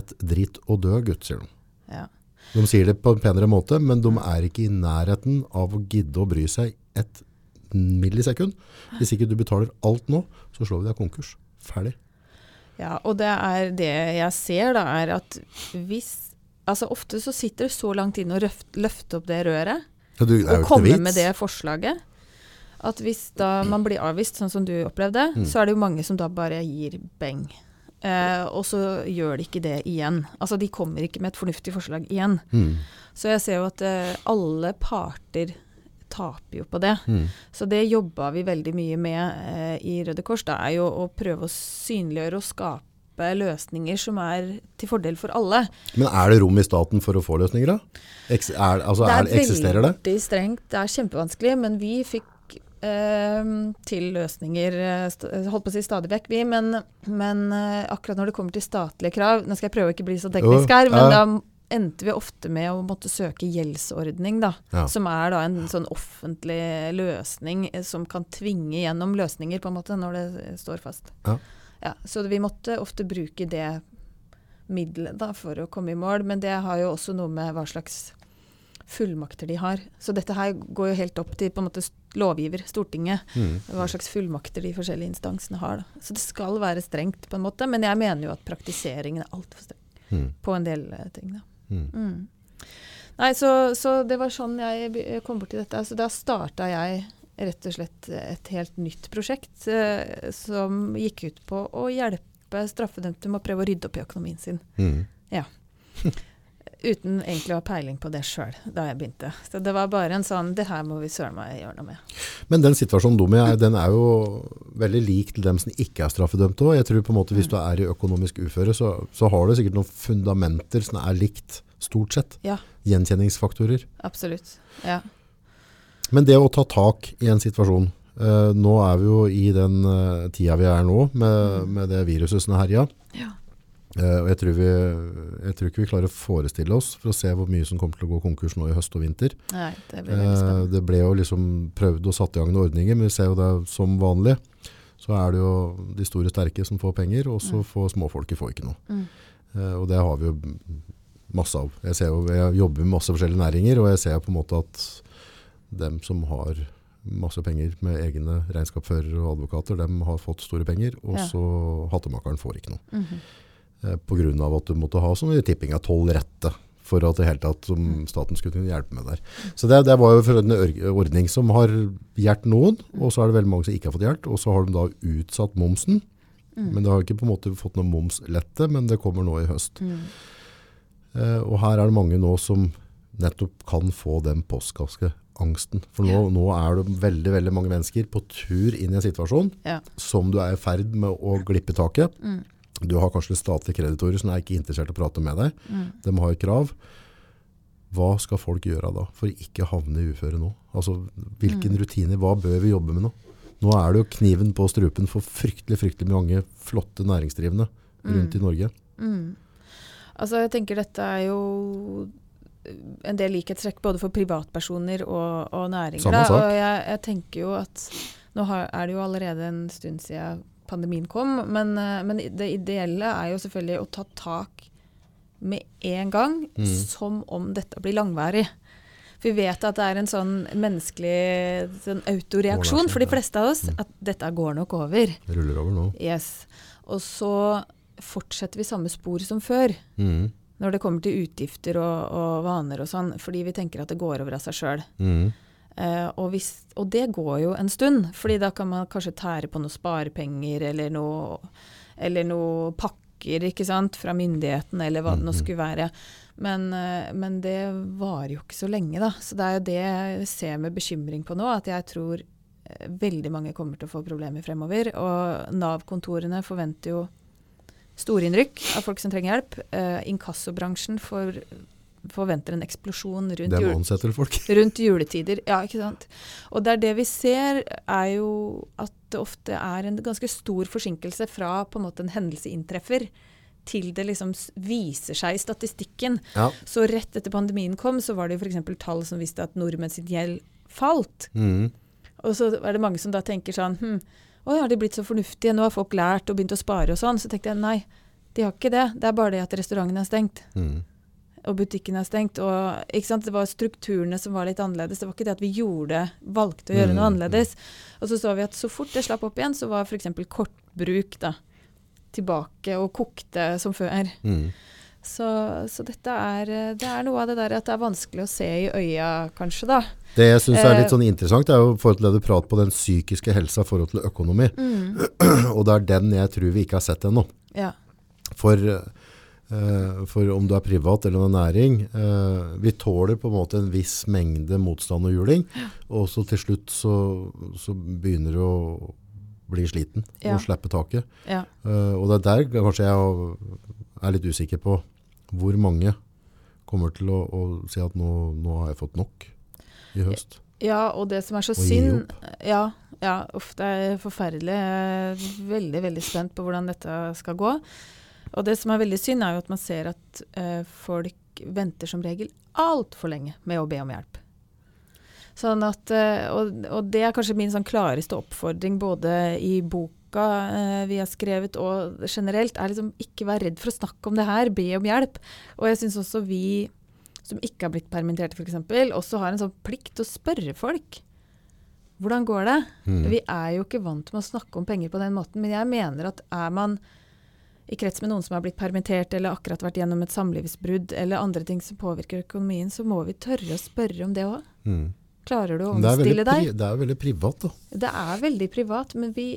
Et dritt og dø, gutt, sier de. Ja. De sier det på en penere måte, men de er ikke i nærheten av å gidde å bry seg et millisekund. Hvis ikke du betaler alt nå, så slår vi deg konkurs. Ferdig. Ja, og det er det jeg ser, da, er at hvis Altså ofte så sitter du så langt inne og røft, løfte opp det røret Ja, du, og ikke komme noe vits. med det forslaget. At hvis da man blir avvist, sånn som du opplevde, Mm. så er det jo mange som da bare gir beng. Eh, og så gjør de ikke det igjen. Altså de kommer ikke med et fornuftig forslag igjen. Mm. Så jeg ser jo at eh, alle parter taper jo på det. Mm. Så det jobba vi veldig mye med eh, i Røde Kors. Det er jo å prøve å synliggjøre og skape løsninger som er til fordel for alle. Men er det rom i staten for å få løsninger, da? Eks, er, altså, er, eksisterer det? veldig strengt. Det er kjempevanskelig, men vi fikk til løsninger eh, holdt på å si stadig vekk, vi. Men, men eh, akkurat når det kommer til statlige krav Nå skal jeg prøve å ikke bli så teknisk her, men da endte vi ofte med å måtte søke gjeldsordning, da. Ja. Som er da en sånn offentlig løsning eh, som kan tvinge gjennom løsninger, på en måte, når det eh, står fast. Ja. Ja, så vi måtte ofte bruke det middelet da, for å komme i mål, men det har jo også noe med hva slags fullmakter de har. Så dette her går jo helt opp til på en måte lovgiver, Stortinget, Mm. hva slags fullmakter de forskjellige instansene har. Da. Så det skal være strengt, på en måte, men jeg mener jo at praktiseringen er altfor streng Mm. på en del eh, ting. Da. Mm. Mm. Nei, så, så det var sånn jeg be- kom borti dette. Så da starta jeg rett og slett et helt nytt prosjekt eh, som gikk ut på å hjelpe straffedømte med å prøve å rydde opp i økonomien sin. Mm. <laughs> Uten egentlig å ha peiling på det sjøl da jeg begynte. Så det var bare en sånn Det her må vi søren meg gjøre noe med. Men den situasjonen de er, den er jo veldig lik til dem som ikke er straffedømte òg. Jeg tror på en måte hvis du er i økonomisk uføre, så, så har du sikkert noen fundamenter som er likt, stort sett. Ja, Gjenkjenningsfaktorer. absolutt. Ja. Men det å ta tak i en situasjon eh, Nå er vi jo i den uh, tida vi er nå, med, med det viruset som er herja. Ja. Eh, og jeg tror, vi, jeg tror ikke vi klarer å forestille oss for å se hvor mye som kommer til å gå konkurs nå i høst og vinter. Nei, det blir Eh, det ble jo liksom prøvd og satt i gang noen ordninger, men vi ser jo det som vanlig. Så er det jo de store sterke som får penger, og så får småfolket får ikke noe. Mm. Eh, og det har vi jo masse av. Jeg, ser jo, jeg jobber med masse forskjellige næringer, og jeg ser på en måte at dem som har masse penger med egne regnskapsførere og advokater, dem har fått store penger, og Ja. så hattemakeren får ikke noe. Mm Eh, på grunn av at du måtte ha sånn tipping av 12 rette for at det hele tatt som staten skulle kunne hjelpe med der. Så det, det var jo for en ordning som har hjulpet noen, og så er det veldig mange som ikke har fått hjelp, og så har de da utsatt momsen. Mm. Men det har ikke på en måte fått noe momslette, men det kommer nå i høst. Mm. Eh, og her er det mange nå som nettopp kan få den postkaskeangsten. For nå, nå er det veldig, veldig mange mennesker på tur inn i en situasjon Ja. som du er i ferd med å glippe taket. Mm. Du har kanskje statlige kreditorer som er ikke interessert i å prate med deg. Mm. De har krav. Hva skal folk gjøre da for å ikke havne i uføre nå? Altså, hvilken Mm. rutiner, hva bør vi jobbe med nå? Nå er det jo kniven på strupen for fryktelig, fryktelig mange flotte næringsdrivende rundt i Norge. Mm. Altså, jeg tenker dette er jo en del likhetstrekk både for privatpersoner og, og næringer. Og jeg, jeg tenker jo at nå har, er det jo allerede en stund siden pandemien kom, men, eh, men det ideelle er jo selvfølgelig å ta tak med en gang, Mm. som om dette blir langværig. For vi vet at det er en sånn menneskelig sånn autoreaksjon for de fleste av oss, Mm. at dette går nok over. Det ruller over nå. Yes. Og så fortsetter vi samme spor som før Mm. når det kommer til utgifter og, og vaner og sånn, fordi vi tenker at det går over av seg sjøl. Mm. Eh, og, hvis- og det går jo en stund, fordi da kan man kanskje tære på noen sparepenger eller noe, eller noe pakker ikke sant, fra myndighetene, eller hva det nå Mhm. skulle være. Men, uh, men det varer jo ikke så lenge, da. Så det er jo det jeg ser med bekymring på nå, at jeg tror eh, veldig mange kommer til å få problemer fremover. Og Nav-kontorene forventer jo storinnrykk av folk som trenger hjelp. Uh, inkassobransjen for, forventer en eksplosjon rundt Dem jul folk. <laughs> rundt juletider. Ja, ikke sant. Og det er det vi ser, er jo at det ofte er en ganske stor forsinkelse fra på en måte en hendelse inntreffer, til det liksom viser seg i statistikken. Ja. Så rett etter pandemien kom, så var det jo f.eks. tall som viste at nordmenn sin gjeld falt. Mm. Og så er det mange som da tenker sånn hm, Å, har de blitt så fornuftige? Nå har folk lært og begynt å spare og sånn. Så tenkte jeg nei, de har ikke det. Det er bare det at restauranten er stengt Mm. Og butikken er stengt. Og? Det var strukturene som var litt annerledes. Det var ikke det at vi gjorde, valgte å gjøre noe Mm, annerledes. Og så så vi at så fort det slapp opp igjen, så var f.eks. kortbruk da, tilbake og kokte som før. Mm. Så, så dette er, det er noe av det der at det er vanskelig å se i øya, kanskje, da. Det jeg syns er litt Eh, sånn interessant, er jo forhold til det du prater på den psykiske helsa i forhold til økonomi. <clears throat> Og det er den jeg tror vi ikke har sett ennå. Ja. For, eh, for om du er privat eller en næring, eh, vi tåler på en måte en viss mengde motstand og juling, og så til slutt så, så begynner du å bli sliten Ja. og slippe taket. ja. Eh, og det er der kanskje jeg er litt usikker på hvor mange kommer til å, å si at nå, nå har jeg fått nok i høst. Ja, og det som er så synd Ja, ja uff, det er forferdelig. Jeg er veldig, veldig spent på hvordan dette skal gå. Og det som er veldig synd, er jo at man ser at eh, folk venter som regel altfor lenge med å be om hjelp. Sånn at, eh, og, og det er kanskje min sånn klareste oppfordring både i boka eh, vi har skrevet og generelt, er liksom ikke være redd for å snakke om det her, be om hjelp. Og jeg syns også vi som ikke har blitt permitterte f.eks., også har en sånn plikt til å spørre folk. Hvordan går det? Mm. Vi er jo ikke vant med å snakke om penger på den måten, men jeg mener at er man i krets med noen som har blitt permittert eller akkurat vært gjennom et samlivsbrudd eller andre ting som påvirker økonomien, så må vi tørre å spørre om det òg. Mm. Klarer du å omstille deg? det er veldig privat, da. Det er veldig privat, men vi,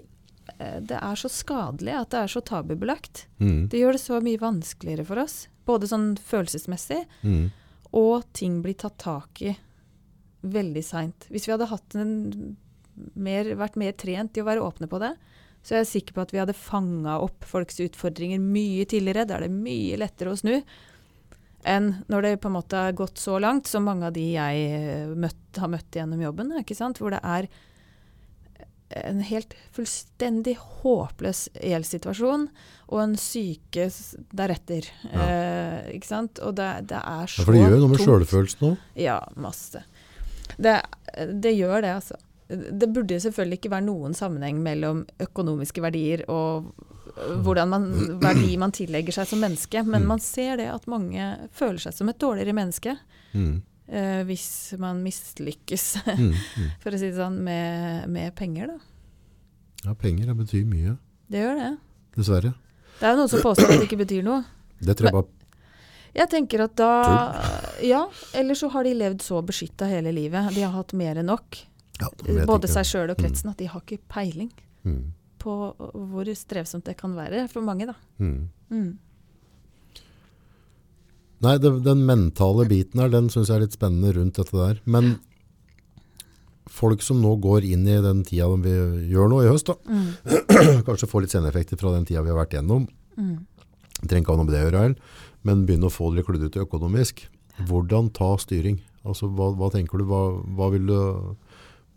eh, det er så skadelig at det er så tabubelagt. Mm. Det gjør det så mye vanskeligere for oss, både sånn følelsesmessig, Mm. og ting blir tatt tak i veldig seint. Hvis vi hadde en mer, vært mer trent i å være åpne på det, så jeg er sikker på at vi hadde fanga opp folks utfordringer mye tidligere. Da er det mye lettere å snu enn når det på en måte har gått så langt, som mange av de jeg eh, møtt, har møtt gjennom jobben, hvor det er en helt fullstendig håpløs gjeldssituasjon og en syke deretter. deretter. Eh, ikke sant? Og det, det er så Ja, for det gjør noe med tungt. sjølfølelsen òg. Ja, masse. Det, det gjør det, altså. Det burde selvfølgelig ikke være noen sammenheng mellom økonomiske verdier og øh, hvordan man, verdi man tillegger seg som menneske, men Mm. man ser det at mange føler seg som et dårligere menneske Mm. uh, hvis man mislykkes, <laughs> Mm. Mm. for å si det sånn, med, med penger, da. Ja, penger det betyr mye, Det gjør det. dessverre. Det er jo noen som påstår at det ikke betyr noe. Det tror jeg bare Jeg tenker at da Ja, eller så har de levd så beskytta hele livet. De har hatt mer enn nok. Ja, Både seg sjøl og kretsen. At de har ikke peiling. Mm. på hvor strevsomt det kan være for mange, da. Mm. Mm. Nei, det, den mentale biten her, den syns jeg er litt spennende rundt dette der. Men folk som nå går inn i den tida vi gjør nå i høst, da, Mm. <clears throat> kanskje får litt seneffekter fra den tida vi har vært gjennom. Mm. Trenger ikke ha noe med det å gjøre, men begynne å få det litt kludrete økonomisk. Hvordan ta styring? Altså, hva, hva tenker du? Hva, hva vil du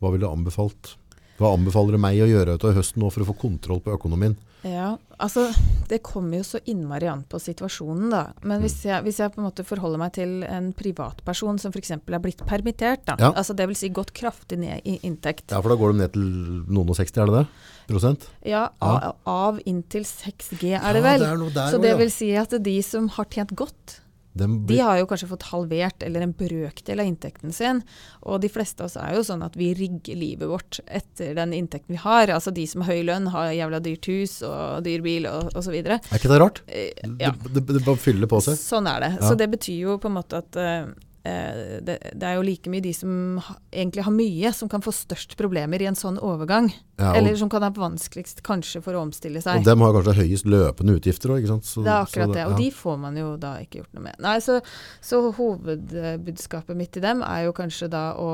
hva vil du anbefalt? Hva anbefaler du meg å gjøre utover høsten nå for å få kontroll på økonomien? Ja, altså det kommer jo så innmari an på situasjonen, da. Men hvis jeg, hvis jeg på en måte forholder meg til en privatperson som f.eks. er blitt permittert, da. Ja. Altså det vil si gått kraftig ned i inntekt. Ja, for da går de ned til noen og 60, er det det? Prosent? Ja, av, av inntil 6G er det Ja, vel. det er der så det vil si at de som har tjent godt, De har jo kanskje fått halvert eller en brøkdel av inntekten sin. Og de fleste av oss er jo sånn at vi rigger livet vårt etter den inntekten vi har. Altså de som har høy lønn, har jævla dyrt hus og dyr bil og osv. er ikke det rart? Ja. Det, det, det bare fyller på seg. Sånn er det. Ja. Så det betyr jo på en måte at eh, eh, det, det er jo like mye de som ha, egentlig har mye, som kan få størst problemer i en sånn overgang. Ja, Eller som kan ha vanskeligst kanskje for å omstille seg. og dem har kanskje høyest løpende utgifter òg, ikke sant? Så, Det er akkurat så det, og ja. de får man jo da ikke gjort noe med. Nei, så, så hovedbudskapet mitt til dem er jo kanskje da å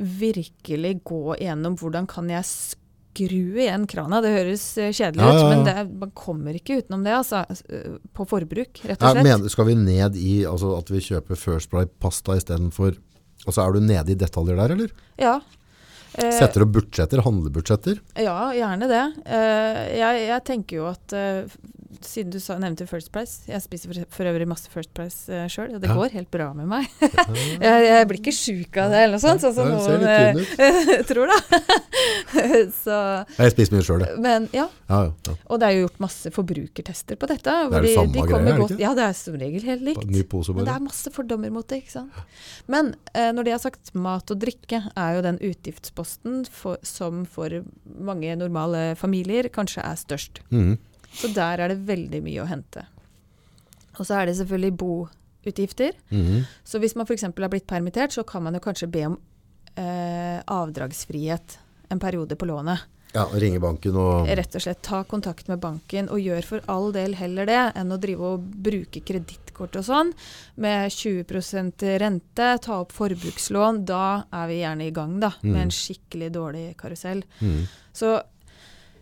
virkelig gå gjennom hvordan kan jeg skru igjen krana. Det høres eh, kjedelig Ja, ja, ut, men det, man kommer ikke utenom det, altså. eh, På forbruk, rett og slett. Men, skal vi ned i altså at vi kjøper First Bride pasta istedenfor Altså Er du nede i detaljer der, eller? Ja. Eh, Setter opp budsjetter, handlebudsjetter? Ja, gjerne det. Eh, jeg, jeg tenker jo at eh, siden du sa, nevnte First Price Jeg spiser for, for øvrig masse First Price uh, sjøl, og det Ja. går helt bra med meg. <laughs> jeg, jeg blir ikke sjuk av det eller noe sånt, sånn som noen ut. <laughs> tror, da. <laughs> Så, Jeg spiser mye sjøl, jeg. men ja, Ja, ja, og det er jo gjort masse forbrukertester på dette. Det er det de- samme de greia, er det godt- ikke? Ja, det er som regel helt likt. Men det er masse fordommer mot det, ikke sant. Men uh, når de har sagt mat og drikke, er jo den utgiftsposten for, som for mange normale familier kanskje er størst. Mm. Så der er det veldig mye å hente. Og så er det selvfølgelig boutgifter. Mm. Så hvis man f.eks. er blitt permittert, så kan man jo kanskje be om eh, avdragsfrihet en periode på lånet. Ja, ringe banken og Rett og slett ta kontakt med banken, og gjør for all del heller det enn å drive og bruke kredittkort og sånn med 20% rente, ta opp forbrukslån. Da er vi gjerne i gang da, Mm. med en skikkelig dårlig karusell. Mm. Så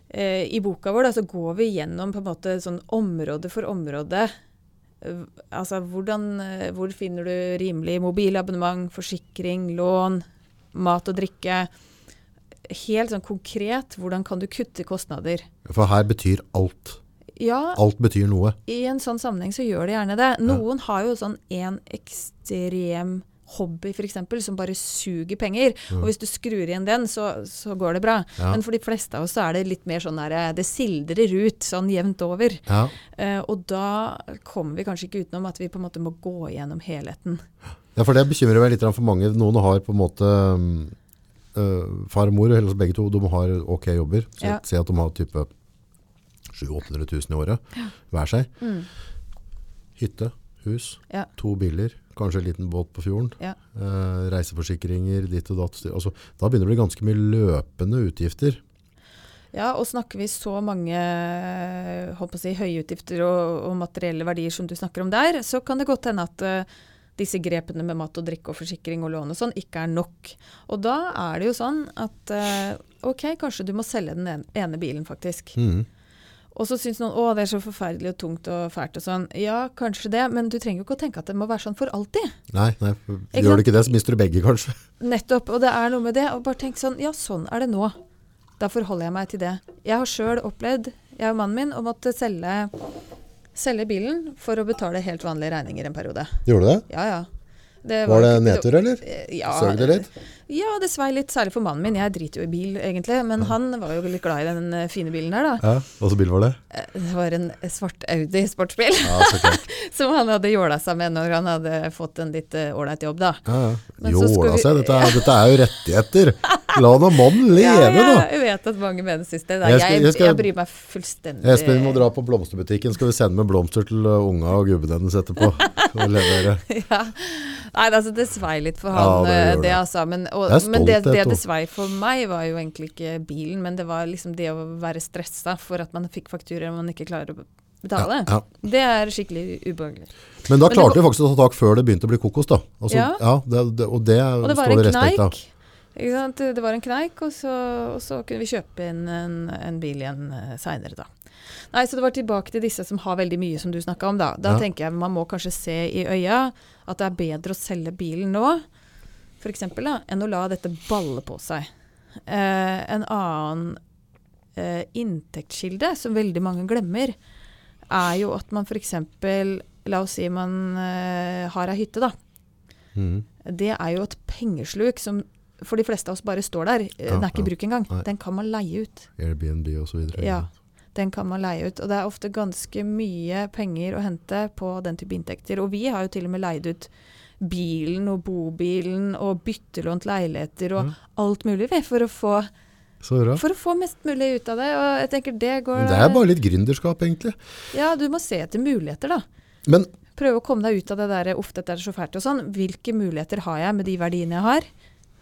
eh, i boka vår da, så går vi gjennom på en måte sånn område for område. Altså hvordan, eh, hvor finner du rimelig mobilabonnement, forsikring, lån, mat og drikke. Helt sånn konkret, hvordan kan du kutte kostnader? For her betyr alt. Ja, Alt betyr noe. i en sånn sammenheng så gjør det gjerne det. Noen har jo sånn en ekstrem hobby f.eks. som bare suger penger. Og hvis du skrur igjen den, så, så går det bra. Ja. Men for de fleste av oss så er det litt mer sånn der eh, Det sildrer ut sånn jevnt over. Ja. Eh, og da kommer vi kanskje ikke utenom at vi på en måte må gå gjennom helheten. Ja, for det bekymrer meg litt for mange. Noen har på en måte øh, far og mor, eller begge to, de har ok jobber. Så Ja. Si at de har type 700 000 i året hver seg. Hytte, hus, Ja. to biler, kanskje en liten båt på fjorden. Ja. Uh, reiseforsikringer, ditt og datt. Altså, da begynner det å bli ganske mye løpende utgifter. Ja, og snakker vi så mange håper å si, høyutgifter og, og materielle verdier som du snakker om der, så kan det godt hende at eh, disse grepene med mat og drikke og forsikring og lån og sånn ikke er nok. Og da er det jo sånn at eh, ok, kanskje du må selge den ene, ene bilen faktisk. Mm. Og så syns noen å det er så forferdelig og tungt og fælt og sånn. Ja, kanskje det, men du trenger jo ikke å tenke at det må være sånn for alltid. Nei, nei, gjør du ikke det, så mister du begge, kanskje. Nettopp. Og det er noe med det. Og bare tenk sånn Ja, sånn er det nå. Da forholder jeg meg til det. Jeg har sjøl opplevd, jeg og mannen min, å måtte selge, selge bilen for å betale helt vanlige regninger en periode. Gjorde du det? Ja, ja. Det Var det nedtur, eller? Eh, Ja, Søg det litt? Ja, det svei litt, særlig for mannen min. Jeg driter jo i bil, egentlig. Men han var jo litt glad i den eh, fine bilen her, da. Ja, hva slags bil var det? Eh, Det var en svart Audi sportsbil Ja, <laughs> som han hadde jåla seg med når han hadde fått en litt eh, ålreit jobb, da. Ja, ja. Jåla vi- seg, dette er, dette er jo rettigheter. <laughs> La nå mannen leve, ja, da. jeg vet at mange mener sist det. Jeg Jeg, jeg, bryr meg fullstendig Espen, vi må dra på blomsterbutikken. Skal vi sende med blomster til unga og gubben hennes etterpå? <laughs> Ja. Nei, altså det svei litt for Ja, han, det, det. altså. Men, og, Det men det, det det svei for meg, var jo egentlig ikke bilen, men det var liksom det å være stressa for at man fikk fakturer man ikke klarer å betale. Ja, ja. Det er skikkelig ubehagelig. Men da klarte vi faktisk å ta tak før det begynte å bli kokos, da. Altså, Ja. det, det, og det, Og det var står en det respekt av. Det var en kneik, og så, og så kunne vi kjøpe inn en, en bil igjen uh, seinere, da. Nei, så det var tilbake til disse som har veldig mye, som du snakka om, da. Da Ja. tenker jeg man må kanskje se i øya at det er bedre å selge bilen nå, for eksempel, da, enn å la dette balle på seg. Eh, en annen eh, inntektskilde som veldig mange glemmer, er jo at man f.eks. La oss si man eh, har ei hytte, da. Mm. Det er jo et pengesluk som for de fleste av oss bare står der. Ja, Den er ikke i ja. bruk engang. Nei. Den kan man leie ut. Airbnb videre. Ja, den kan man leie ut. Og det er ofte ganske mye penger å hente på den type inntekter. Og vi har jo til og med leid ut bilen og bobilen og byttelånt leiligheter og Ja. alt mulig, for å få. For å få mest mulig ut av det. Og jeg tenker det går det er bare litt gründerskap, egentlig. Ja, du må se etter muligheter, da. Men Prøve å komme deg ut av det der uff, dette er så fælt og sånn. Hvilke muligheter har jeg med de verdiene jeg har,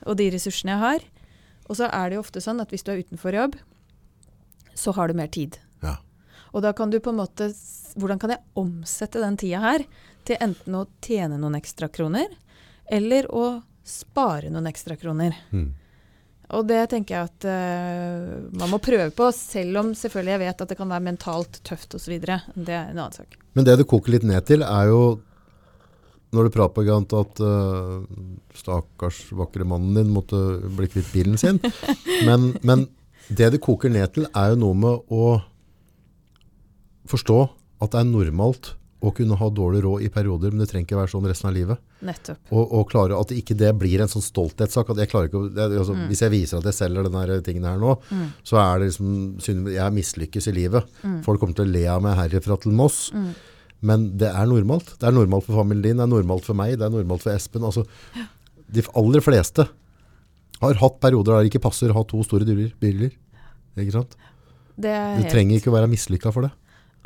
og de ressursene jeg har? Og så er det jo ofte sånn at hvis du er utenfor jobb, så har du mer tid. ja. Og da kan du på en måte Hvordan kan jeg omsette den tida her til enten å tjene noen ekstra kroner, eller å spare noen ekstra kroner? Mm. Og det tenker jeg at uh, man må prøve på, selv om selvfølgelig jeg vet at det kan være mentalt tøft osv. Det er en annen sak. Men det det koker litt ned til, er jo når du prater på at uh, stakkars vakre mannen din måtte bli kvitt bilen sin. <laughs> Men, men det det koker ned til, er jo noe med å forstå at det er normalt å kunne ha dårlig råd i perioder, men det trenger ikke være sånn resten av livet. Nettopp. Og, og klare at ikke det blir en sånn stolthetssak. At jeg klarer ikke det, altså, Hvis jeg viser at jeg selger denne tingen her nå, så er det liksom Jeg mislykkes i livet. Folk kommer til å le av meg herifra til Moss. Men det er normalt. Det er normalt for familien din, det er normalt for meg, det er normalt for Espen. Altså, de aller fleste har hatt perioder der det ikke passer å ha to store biler. Ikke sant? Det Du trenger ikke å være mislykka for det.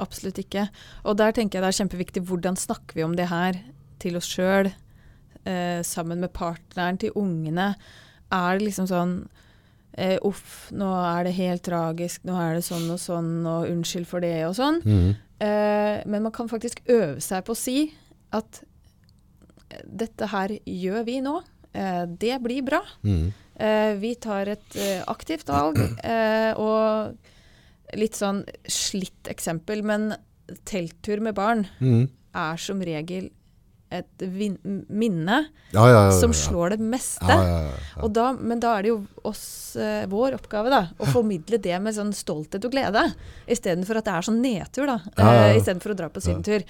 Absolutt ikke. Og der tenker jeg det er kjempeviktig hvordan snakker vi om det her til oss sjøl, eh, sammen med partneren, til ungene. Er det liksom sånn eh, Uff, nå er det helt tragisk, nå er det sånn og sånn, og unnskyld for det og sånn. Mm. Eh, men man kan faktisk øve seg på å si at eh, dette her gjør vi nå. Eh, det blir bra. Mm. Eh, vi tar et aktivt valg, eh, og litt sånn slitt eksempel, men telttur med barn mm. er som regel et minne Ja, ja, ja, som slår det meste. Ja, ja, ja, ja. Og da, men da er det jo oss, eh, vår oppgave da, å <laughs> formidle det med sånn stolthet og glede, istedenfor at det er sånn nedtur. da, eh, Istedenfor å dra på sydentur.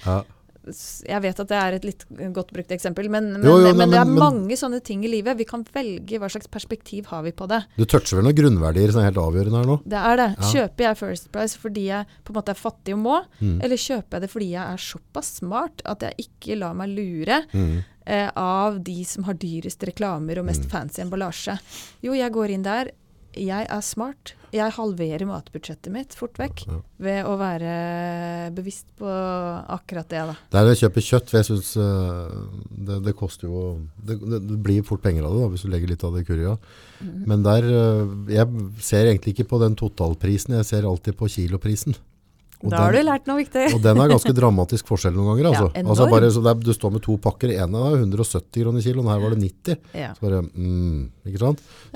Jeg vet at det er et litt godt brukt eksempel, men, men, Jo, jo, men, nei, det er men- men- mange sånne ting i livet. Vi kan velge hva slags perspektiv har vi på det. Du toucher vel noen grunnverdier som er helt avgjørende her nå? Det er det. Ja. Kjøper jeg First Price fordi jeg på en måte er fattig og må, Mm. eller kjøper jeg det fordi jeg er såpass smart at jeg ikke lar meg lure Mm. eh, av de som har dyrest reklamer og mest fancy emballasje? Jo, jeg går inn der. Jeg er smart. Jeg halverer matbudsjettet mitt fort vekk Ja. ved å være bevisst på akkurat det. da. Det er å kjøpe kjøtt, for jeg synes øh, det, det koster jo det, det, det blir fort penger av det da, hvis du legger litt av det i kurja. Mhm. Men der, øh, jeg ser egentlig ikke på den totalprisen, jeg ser alltid på kiloprisen. Og Da har du lært noe viktig. Og den er ganske dramatisk forskjell noen ganger. Altså. <laughs> Ja, altså enorm. bare, så det er, du står med to pakker, en er 170 kroner kiloen, her var det 90. Ja. Så bare, mm?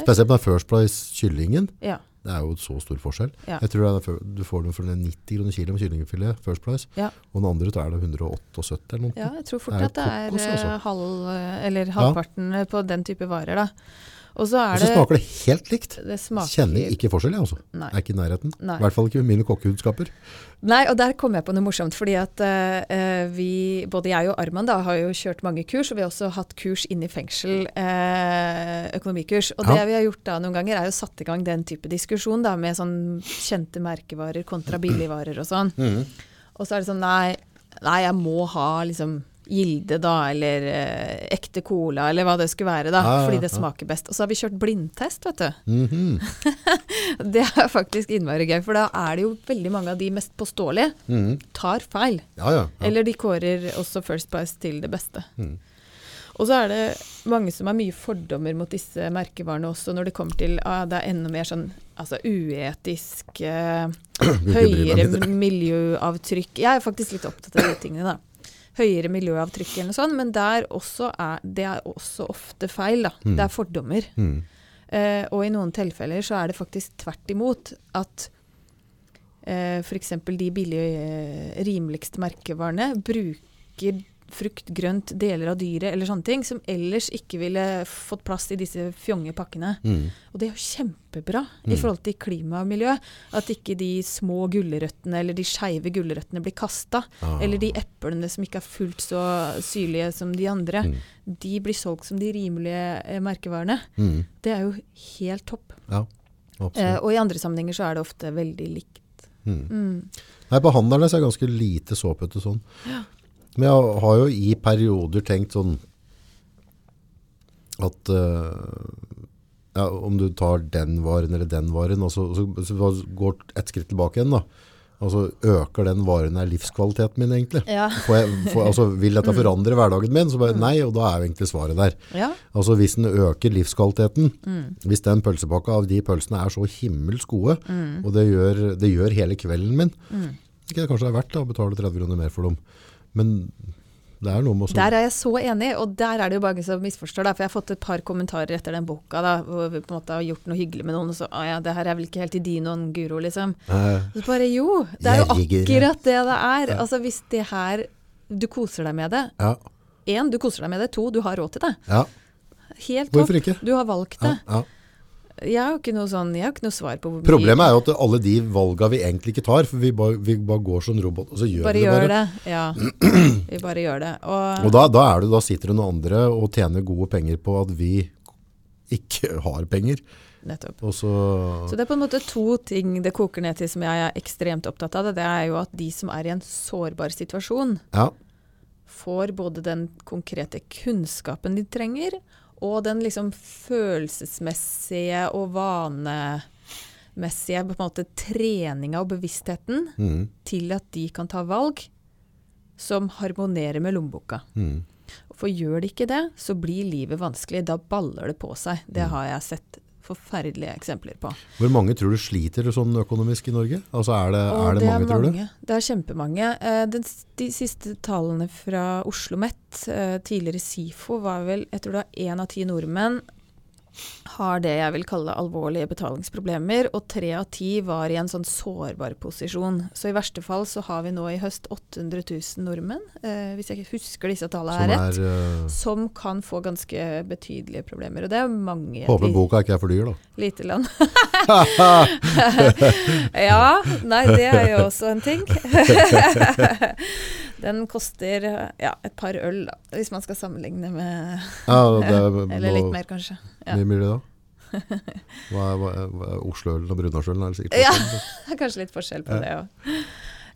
Spesielt med First Price kyllingen. Ja. Det er jo så stor forskjell. Ja. Jeg tror er, du får den for 90 kroner kilo med kyllingfilet, First Price. Ja. Og den andre er det 178 eller noe. Ja, jeg tror fort Det at det er kokos, altså. eh, halv, eller halvparten på den type varer. da. Og så det smaker det helt likt. det smaker, Kjenner ikke forskjell, jeg altså. Nei. Er ikke i nærheten. Nei. I hvert fall ikke med mine kokkekunnskaper. Nei, og der kom jeg på noe morsomt. fordi at eh, vi, både jeg og Arman da, har jo kjørt mange kurs, og vi har også hatt kurs inne i fengsel, Uh, økonomikurs. Og Ja. det vi har gjort da noen ganger, er jo satt i gang den type diskusjon da, med sånn kjente merkevarer kontra <clears throat> billigvarer og sånn. Mm. Og så er det sånn nei, nei, jeg må ha liksom Gilde, da, eller eh, ekte cola, eller hva det skulle være, da. Ja, fordi det smaker best. Og så har vi kjørt blindtest, vet du. Mhm. <laughs> Det er faktisk innmari gøy, for da er det jo veldig mange av de mest påståelige Mhm. tar feil. Ja, ja. Eller de kårer også First Price til det beste. Mm. Og så er det mange som har mye fordommer mot disse merkevarene også, når det kommer til ah, det er enda mer sånn altså uetisk, eh, <clears throat> høyere miljøavtrykk. Jeg er faktisk litt opptatt av de tingene, da. Høyere miljøavtrykk eller noe sånt, men der også er, det er også ofte feil. Mm. Det er fordommer. Mm. Eh, og i noen tilfeller så er det faktisk tvert imot at eh, f.eks. de billige, eh, rimeligste merkevarene bruker frukt, grønt, deler av dyret eller sånne ting som ellers ikke ville fått plass i disse fjonge pakkene. Mm. Og det er jo kjempebra i Mm. forhold til klima og miljø. At ikke de små gulrøttene eller de skeive gulrøttene blir kasta. Ah. Eller de eplene som ikke er fullt så syrlige som de andre. Mm. De blir solgt som de rimelige eh, merkevarene. Mhm. Det er jo helt topp. Ja, Eh, og i andre sammenhenger så er det ofte veldig likt. Mhm. Mm. Nei, Behandlerne er ganske lite såpete sånn. Men jeg har jo i perioder tenkt sånn at uh, ja, om du tar den varen eller den varen, og så, så, så går et skritt tilbake igjen da. så øker den varen her livskvaliteten min egentlig? Ja. Jeg, for, altså, vil dette <laughs> forandre hverdagen min? Så bare, nei, og da er jo egentlig svaret der. ja. Altså hvis den øker livskvaliteten, Mm. hvis den pølsepakka av de pølsene er så himmelsk gode, Mm. og det gjør, det gjør hele kvelden min, ikke det kanskje det er verdt da, å betale 30 kroner mer for dem. Men det er noe med også... Der er jeg så enig, og der er det jo mange som misforstår. Da, for jeg har fått et par kommentarer etter den boka da, hvor vi på en måte har gjort noe hyggelig med noen, og så ja, det her er vel ikke helt i din ånd, Guro, liksom. Eh, Så bare jo, det er jo akkurat det det er. Altså hvis det her Du koser deg med det. ja, Én, du koser deg med det. To, du har råd til det. ja, Helt topp. ikke? Du har valgt Ja, det. ja. Jeg har ikke noe sånn Jeg har ikke noe svar på hvor mye Problemet er jo at alle de valga vi egentlig ikke tar, for vi bare, vi bare går som robot, og så gjør Bare vi det gjør bare. det. Ja. <clears throat> Vi bare gjør det. Og, Og da, da, er det, da sitter det noen andre og tjener gode penger på at vi ikke <laughs> har penger. nettopp. Så, Så det er på en måte to ting det koker ned til som jeg er ekstremt opptatt av. Det, det er jo at de som er i en sårbar situasjon, ja, får både den konkrete kunnskapen de trenger, og den liksom følelsesmessige og vanemessige på en måte treninga og bevisstheten mm, til at de kan ta valg som harmonerer med lommeboka. mm. For gjør de ikke det, så blir livet vanskelig. Da baller det på seg. Det Mm. har jeg sett forferdelige eksempler på. Hvor mange tror du sliter sånn økonomisk i Norge? Altså er det, Og er det, mange, tror du? Det er kjempemange. Eh, de siste tallene fra Oslo Met, eh, tidligere SIFO, var vel jeg tror det var én av ti nordmenn har det jeg vil kalle alvorlige betalingsproblemer, og tre av ti var i en sånn sårbar posisjon. Så i verste fall så har vi nå i høst 800 000 nordmenn, eh, hvis jeg ikke husker disse tallene her er rett, eh, som kan få ganske betydelige problemer. Og det er mange Håper boka ikke er for dyr, da. <laughs> lite land. <laughs> <laughs> ja, nei, det er jo også en ting. Den koster ja, et par øl, da, hvis man skal sammenligne med Ja, det er, <laughs> Eller litt mer, kanskje. Ja. Mye det da? <laughs> Hva er, hva er, Oslo-ølen og Brunarsølen? Ja. <laughs> Kanskje litt forskjell på det òg.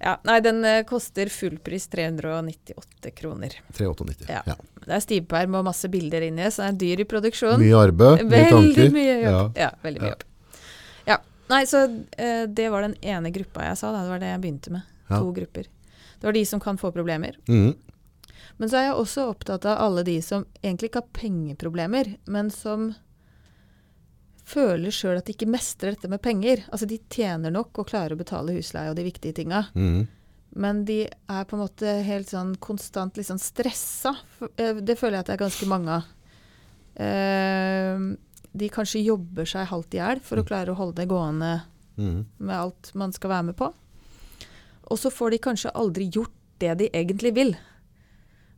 Ja, nei, den eh, koster fullpris 398 kroner. 398. Ja. Ja. Det er stivperm og masse bilder inni, så det er dyr i produksjon. Mye arbeid, mye Veldig tanker. mye jobb. Ja. Ja, veldig mye Ja. jobb. Ja. Nei, så uh, det var den ene gruppa jeg sa, da. Det var det jeg begynte med. To grupper. Det var de som kan få problemer. Mm. Men så er jeg også opptatt av alle de som egentlig ikke har pengeproblemer, men som føler sjøl at de ikke mestrer dette med penger. Altså de tjener nok og klarer å betale husleie og de viktige tinga. Mm. Men de er på en måte helt sånn konstant litt sånn stressa. Eh, Det føler jeg at det er ganske mange av. Eh, De kanskje jobber seg halvt i hjel for å klare å holde det gående mm. med alt man skal være med på. Og så får de kanskje aldri gjort det de egentlig vil.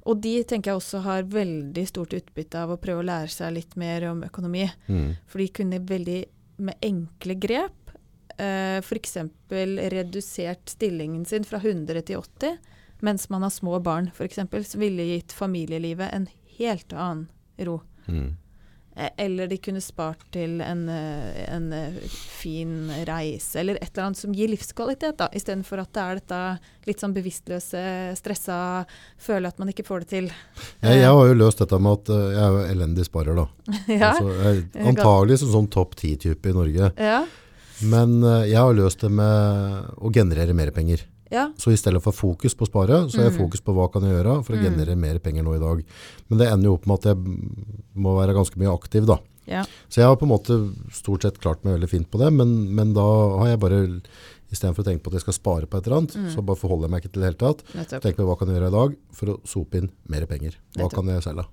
Og de tenker jeg også har veldig stort utbytte av å prøve å lære seg litt mer om økonomi. Mm. For de kunne veldig med enkle grep eh, f.eks. redusert stillingen sin fra 100 til 80 mens man har små barn, f.eks. Som ville gitt familielivet en helt annen ro. Mhm. Eh, Eller de kunne spart til en, eh, en eh, fin reise, eller et eller annet som gir livskvalitet, da. Istedenfor at det er dette litt sånn bevisstløse, stressa, føle at man ikke får det til. Jeg, jeg har jo løst dette med at jeg er jo elendig sparer, da. <laughs> ja. Altså, jeg, antagelig som sånn topp ti-type i Norge. ja. Men jeg har løst det med å generere mer penger. Ja. Så i stedet for fokus på å spare, så har jeg Mm. fokus på hva kan jeg gjøre for å Mm. generere mer penger nå i dag. Men det ender jo opp med at jeg må være ganske mye aktiv da. Ja. Så jeg har på en måte stort sett klart meg veldig fint på det, men, men da har jeg bare, i stedet for å tenke på at jeg skal spare på et eller annet, Mm. så bare forholder jeg meg ikke til det hele tatt. Nettopp. Tenk på hva kan jeg gjøre i dag for å sope inn mer penger. Hva Nettopp. kan jeg selge?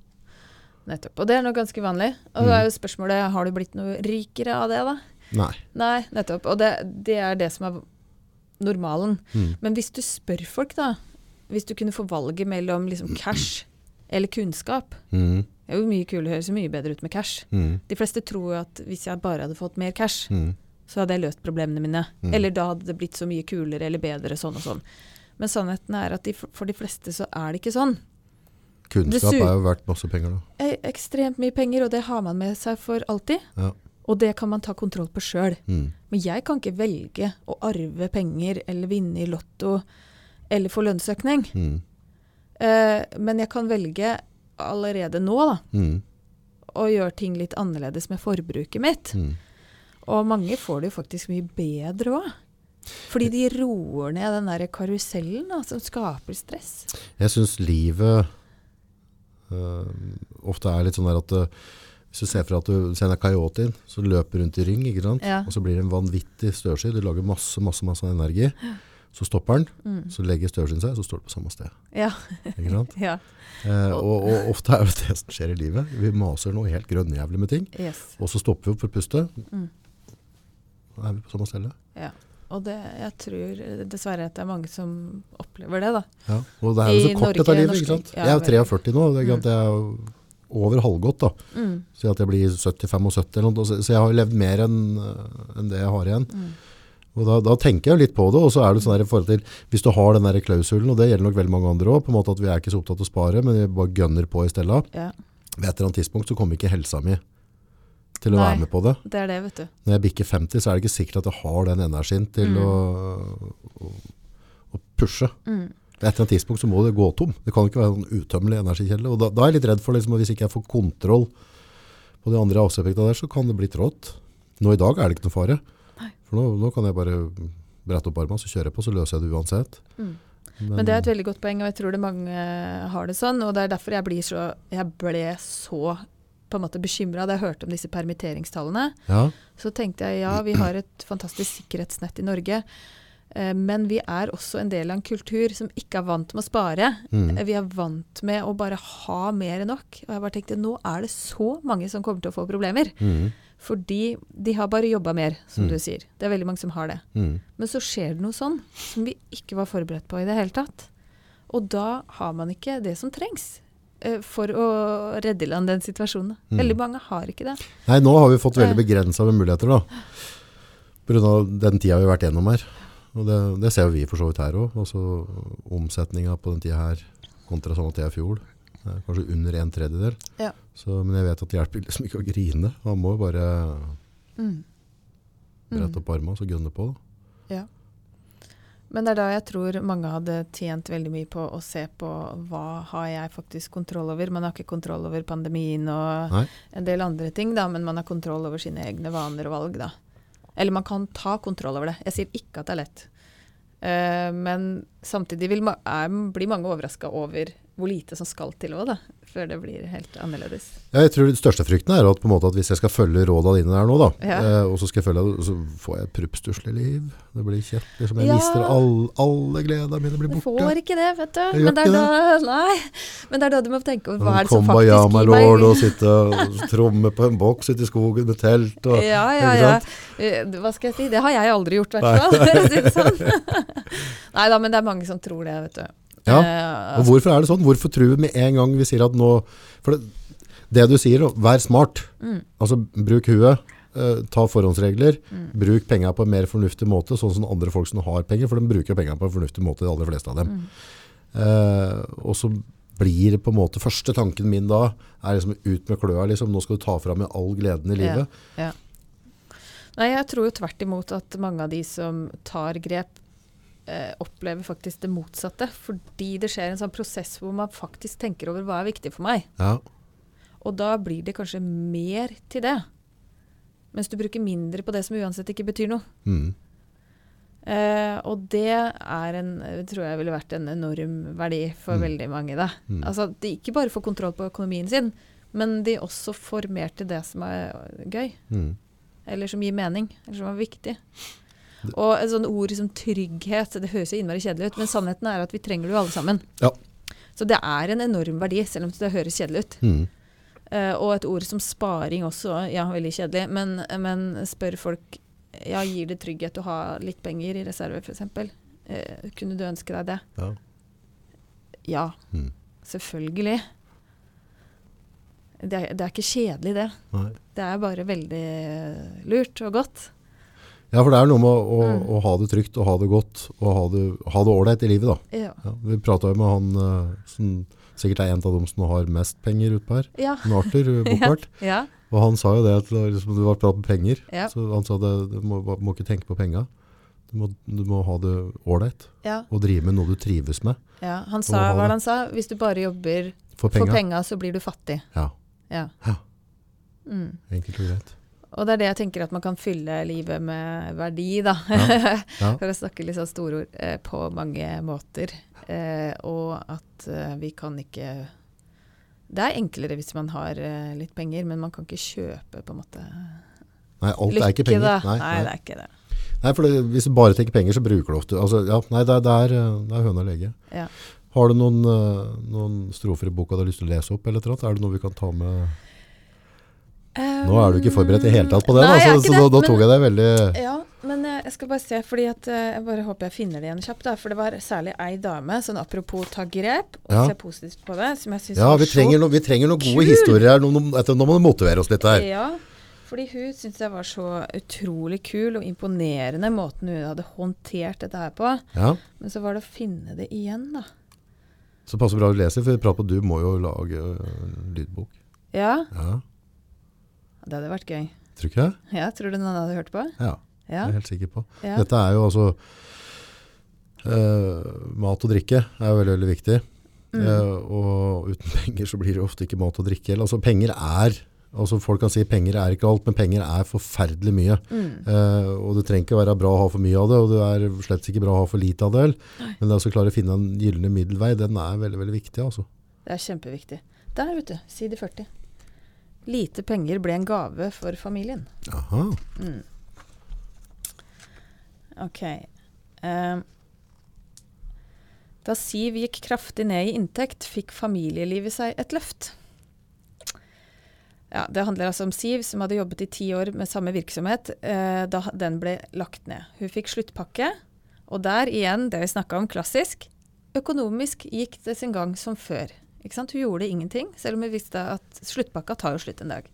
Nettopp. Og det er noe ganske vanlig. Og Mm. da er jo spørsmålet har du blitt noe rikere av det, da? Nei. Nei, nettopp. Og det, det er det som er normalen. Mm. Men hvis du spør folk, da Hvis du kunne få valget mellom liksom cash eller kunnskap Mm. Det er jo mye kulere, høres mye bedre ut med cash. Mm. De fleste tror jo at hvis jeg bare hadde fått mer cash, Mm. så hadde jeg løst problemene mine. Mm. Eller da hadde det blitt så mye kulere eller bedre, sånn og sånn. Men sannheten er at de, for de fleste så er det ikke sånn. Kunnskap er jo verdt masse penger da. Eh, Ekstremt mye penger, og det har man med seg for alltid. Ja. Og det kan man ta kontroll på sjøl. Mm. Men jeg kan ikke velge å arve penger eller vinne i Lotto eller få lønnsøkning. Mm. Eh, men jeg kan velge allerede nå da, Mm. å gjøre ting litt annerledes med forbruket mitt. Mm. Og mange får det jo faktisk mye bedre òg. Fordi de roer ned den der karusellen da, som skaper stress. Jeg syns livet øh, ofte er litt sånn der at øh, hvis du ser for deg at du ser en som løper rundt i ring, ikke? Ja. og så blir det en vanvittig støvsky, du lager masse, masse, masse energi. Så stopper den, Mm. så legger støvskyen seg, så står du på samme sted. Ja. Ikke sant? <laughs> ja. Eh, og, og ofte er det det som skjer i livet. Vi maser noe helt grønnjævlig med ting, Yes. og så stopper vi opp for å puste. Mm. Da er vi på samme sted. Ja. Og det, jeg tror dessverre at det er mange som opplever det, da. Ja. Og det er jo så I kort Norge, dette livet, ikke sant? jeg er jo 43 nå, det er, ikke sant? er over halvgått da. Mm. Si at jeg blir 70-75 eller noe, så så jeg har levd mer enn en det jeg har igjen. Mm. Og da, da tenker jeg litt på det, og så er det sånn der i forhold til, hvis du har den der klausulen, og det gjelder nok veldig mange andre måte at vi er ikke så opptatt av å spare, men vi bare gønner på i stedet. Ja. Ved et eller annet tidspunkt så kommer ikke helsa mi til å Nei. være med på det. Det er det, vet du. Når jeg bikker 50, så er det ikke sikkert at jeg har den energien til Mm. å, å, å pushe. Mm. Ved et eller annet tidspunkt så må det gå tom. Det kan ikke være en utømmelig energikjelle. Og da, da er jeg litt redd for liksom, at hvis ikke jeg får kontroll på de andre avsepektene der, så kan det bli trått. Nå i dag er det ikke noe fare. Nei. For nå, nå kan jeg bare brette opp armene, så kjører jeg på, så løser jeg det uansett. Mm. Men det er et veldig godt poeng, og jeg tror det mange har det sånn. Og det er derfor jeg, blir så, jeg ble så på en måte bekymra da jeg hørte om disse permitteringstallene. Ja, Så tenkte jeg ja, vi har et fantastisk sikkerhetsnett i Norge. Eh, Men vi er også en del av en kultur som ikke er vant med å spare. Mm. Eh, Vi er vant med å bare ha mer enn nok. Og jeg bare tenkte nå er det så mange som kommer til å få problemer. Mm. Fordi de har bare jobba mer, som Mm. du sier. Det er veldig mange som har det. Mm. Men så skjer det noe sånn som vi ikke var forberedt på i det hele tatt. Og da har man ikke det som trengs eh, for å redde i land den situasjonen. Mm. Veldig mange har ikke det. Nei, nå har vi fått veldig begrensa muligheter, da. Pga. den tida vi har vært gjennom her. Og det, det ser jo vi for så vidt her òg. Altså omsetninga på den tida her kontra samme tida i fjor. er Kanskje under en tredjedel. Ja. Så, men jeg vet at det hjelper <laughs> liksom ikke å grine. Man må bare Mm. brette opp armene og gunne på. Da. Ja. Men det er da jeg tror mange hadde tjent veldig mye på å se på hva har jeg faktisk kontroll over. Man har ikke kontroll over pandemien og Nei. en del andre ting, da, men man har kontroll over sine egne vaner og valg. da. Eller man kan ta kontroll over det. Jeg sier ikke at det er lett. Uh, men samtidig vil er, blir mange overraska over hvor lite som skal til òg, da. Før det blir helt annerledes. Ja, jeg tror Den største frykten er at, måte at hvis jeg skal følge rådene dine der nå, da, Ja. eh, og så skal jeg følge, så får jeg et pruppstusslig liv. Det blir kjett. Liksom, jeg Ja. mister all, alle gledene mine blir borte. Du får ikke det, vet du. Men det, da. Men det er da du må tenke over hva er det som faktisk gir meg lord, og sitte og tromme på en boks ute i skogen med telt. Og, Ja, ja, ja. Eh, Hva skal jeg si? Det har jeg aldri gjort, i hvert fall. sånn. <laughs> Nei da, men det er mange som tror det, vet du. Ja, Eh, Og hvorfor er det sånn? Hvorfor tror vi med en gang vi sier at nå For det, det du sier, vær smart. Mm. Altså bruk huet. eh, ta forhåndsregler. Bruk penga på en mer fornuftig måte, sånn som andre folk som har penger. For de bruker penga på en fornuftig måte, de aller fleste av dem. Eh, og så blir det på en måte Første tanken min da er liksom ut med kløa. Liksom, nå skal du ta fra med all gleden i livet. Ja. Nei, jeg tror jo tvert imot at mange av de som tar grep, eh, opplever faktisk det motsatte. Fordi det skjer en sånn prosess hvor man faktisk tenker over hva er viktig for meg. Ja. Og da blir det kanskje mer til det. Mens du bruker mindre på det som uansett ikke betyr noe. Mm. Eh, og det er en, tror jeg ville vært en enorm verdi for Mm. veldig mange. Da. Mm. Altså at de ikke bare får kontroll på økonomien sin, men de også får mer til det som er gøy. Mm. Eller som gir mening, eller som er viktig. Og et sånt ord som trygghet, det høres jo innmari kjedelig ut, men sannheten er at vi trenger det jo alle sammen. Ja. Så det er en enorm verdi, selv om det høres kjedelig ut. Mm. Uh, og et ord som sparing også, ja, veldig kjedelig, men, men spør folk ja, gir det trygghet å ha litt penger i reserve, f.eks. Uh, kunne du ønske deg det? Ja. Ja, Mm. selvfølgelig. Det er, det er ikke kjedelig, det. Nei. Det er bare veldig lurt og godt. Ja, for det er noe med å, å, Mm. å ha det trygt og ha det godt og ha det ha det ålreit i livet. da. Ja. Ja, vi prata jo med han eh, som sikkert er en av dem som har mest penger utpå her. Ja. Arthur <laughs> Bokhart. Ja. Og han sa jo det at liksom, det var prat om penger. Så han sa det, du må, må ikke tenke på penga. Du må, du må ha det ålreit og drive med noe du trives med. ja. Han sa hva han sa? Hvis du bare jobber For for penga. penga, så blir du fattig. Ja, Ja. Ja. Mm. enkelt og greit. Og det er det jeg tenker at man kan fylle livet med verdi, da. <laughs> Ja. For å snakke litt sånn store ord. Eh, på mange måter. Eh, og at eh, vi kan ikke Det er enklere hvis man har eh, litt penger, men man kan ikke kjøpe på en måte Nei, alt er ikke penger. Nei, Nei, det er ikke det. nei for det, hvis du bare tenker penger, så bruker du ofte altså, ja, Nei, det, det, er, det er høna lege. Ja. Har du noen, eh, noen strofer i boka du har lyst til å lese opp? eller annet? Er det noe vi kan ta med Nå er du ikke forberedt i hele tatt på det, Nei, da, er så, så da, da tok jeg det veldig Ja, men eh, jeg skal bare se, fordi at eh, jeg bare håper jeg finner det igjen kjapt. da, For det var særlig ei dame, sånn apropos ta grep, og Ja. se positivt på det, som jeg syns Ja, var så trenger, Ja, vi trenger noen gode kul. historier her. Nå, nå, etter- nå må du motivere oss litt her. Ja, fordi hun syntes jeg var så utrolig kul og imponerende måten hun hadde håndtert dette her på. Ja, Men så var det å finne det igjen, da. Så passer bra å lese, for prat på du må jo lage øh, lydbok. Ja, Ja, det hadde vært gøy. tror ikke det? Ja, Tror du noen hadde hørt på? Ja, Ja. jeg er helt sikker på. ja. Dette er jo altså uh, Mat og drikke er veldig, veldig viktig. Mm. Uh, og uten <laughs> penger så blir det ofte ikke mat og drikke. Altså penger er altså Folk kan si penger er ikke alt, men penger er forferdelig mye. Mm. Eh, og det trenger ikke være bra å ha for mye av det, og det er slett ikke bra å ha for lite av det. Men det å klare å finne en gylne middelvei, den er veldig, veldig viktig. Altså. Det er kjempeviktig. Der, vet du. Side 40. Lite penger ble en gave for familien. Aha. Mm. Ok. Eh, da Siv gikk kraftig ned i inntekt, fikk familielivet seg et løft. Ja, Det handler altså om Siv, som hadde jobbet i ti år med samme virksomhet eh, da den ble lagt ned. Hun fikk sluttpakke, og der igjen, det vi snakka om klassisk, økonomisk gikk det sin gang som før. Hun gjorde ingenting, selv om hun visste at sluttpakka tar jo slutt en dag.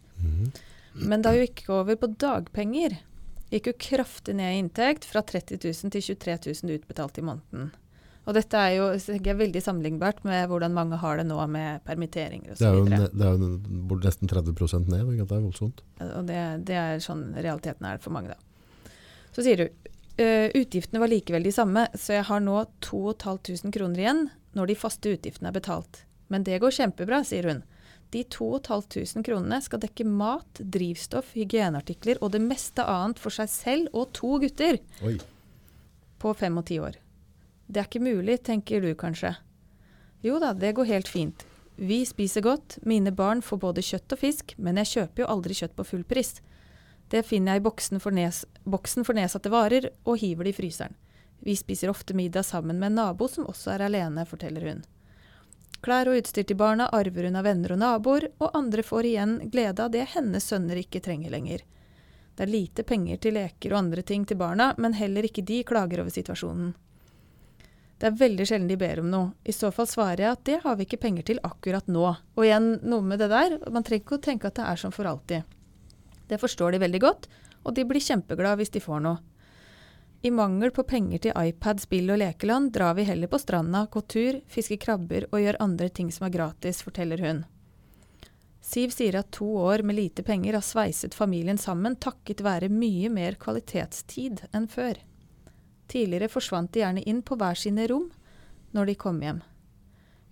Men da hun gikk over på dagpenger, gikk hun kraftig ned i inntekt, fra 30 000 til 23 000 utbetalt i måneden. Og dette er jo er veldig sammenlignbart med hvordan mange har det nå med permitteringer Det er jo, osv. det er jo nesten 30% ned. Det er voldsomt. Og det, det er sånn realiteten er for mange, da. Så sier hun «Eh, utgiftene var likevel de samme, så jeg har nå 2500 kroner igjen når de faste utgiftene er betalt. Men det går kjempebra, sier hun. De 2500 kronene skal dekke mat, drivstoff, hygieneartikler og det meste annet for seg selv og to gutter Oi. på fem og ti år. Det er ikke mulig, tenker du kanskje. Jo da, det går helt fint. Vi spiser godt, mine barn får både kjøtt og fisk, men jeg kjøper jo aldri kjøtt på full pris. Det finner jeg i boksen for, nes boksen for nedsatte varer, og hiver det i fryseren. Vi spiser ofte middag sammen med en nabo som også er alene, forteller hun. Klær og utstyr til barna arver hun av venner og naboer, og andre får igjen glede av det hennes sønner ikke trenger lenger. Det er lite penger til leker og andre ting til barna, men heller ikke de klager over situasjonen. Det er veldig sjelden de ber om noe. I så fall svarer jeg at det har vi ikke penger til akkurat nå. Og igjen noe med det der, man trenger ikke å tenke at det er som for alltid. Det forstår de veldig godt, og de blir kjempeglade hvis de får noe. I mangel på penger til iPad, spill og lekeland drar vi heller på stranda, går tur, fisker krabber og gjør andre ting som er gratis, forteller hun. Siv sier at to år med lite penger har sveiset familien sammen takket være mye mer kvalitetstid enn før. Tidligere forsvant de gjerne inn på hver sine rom når de kom hjem.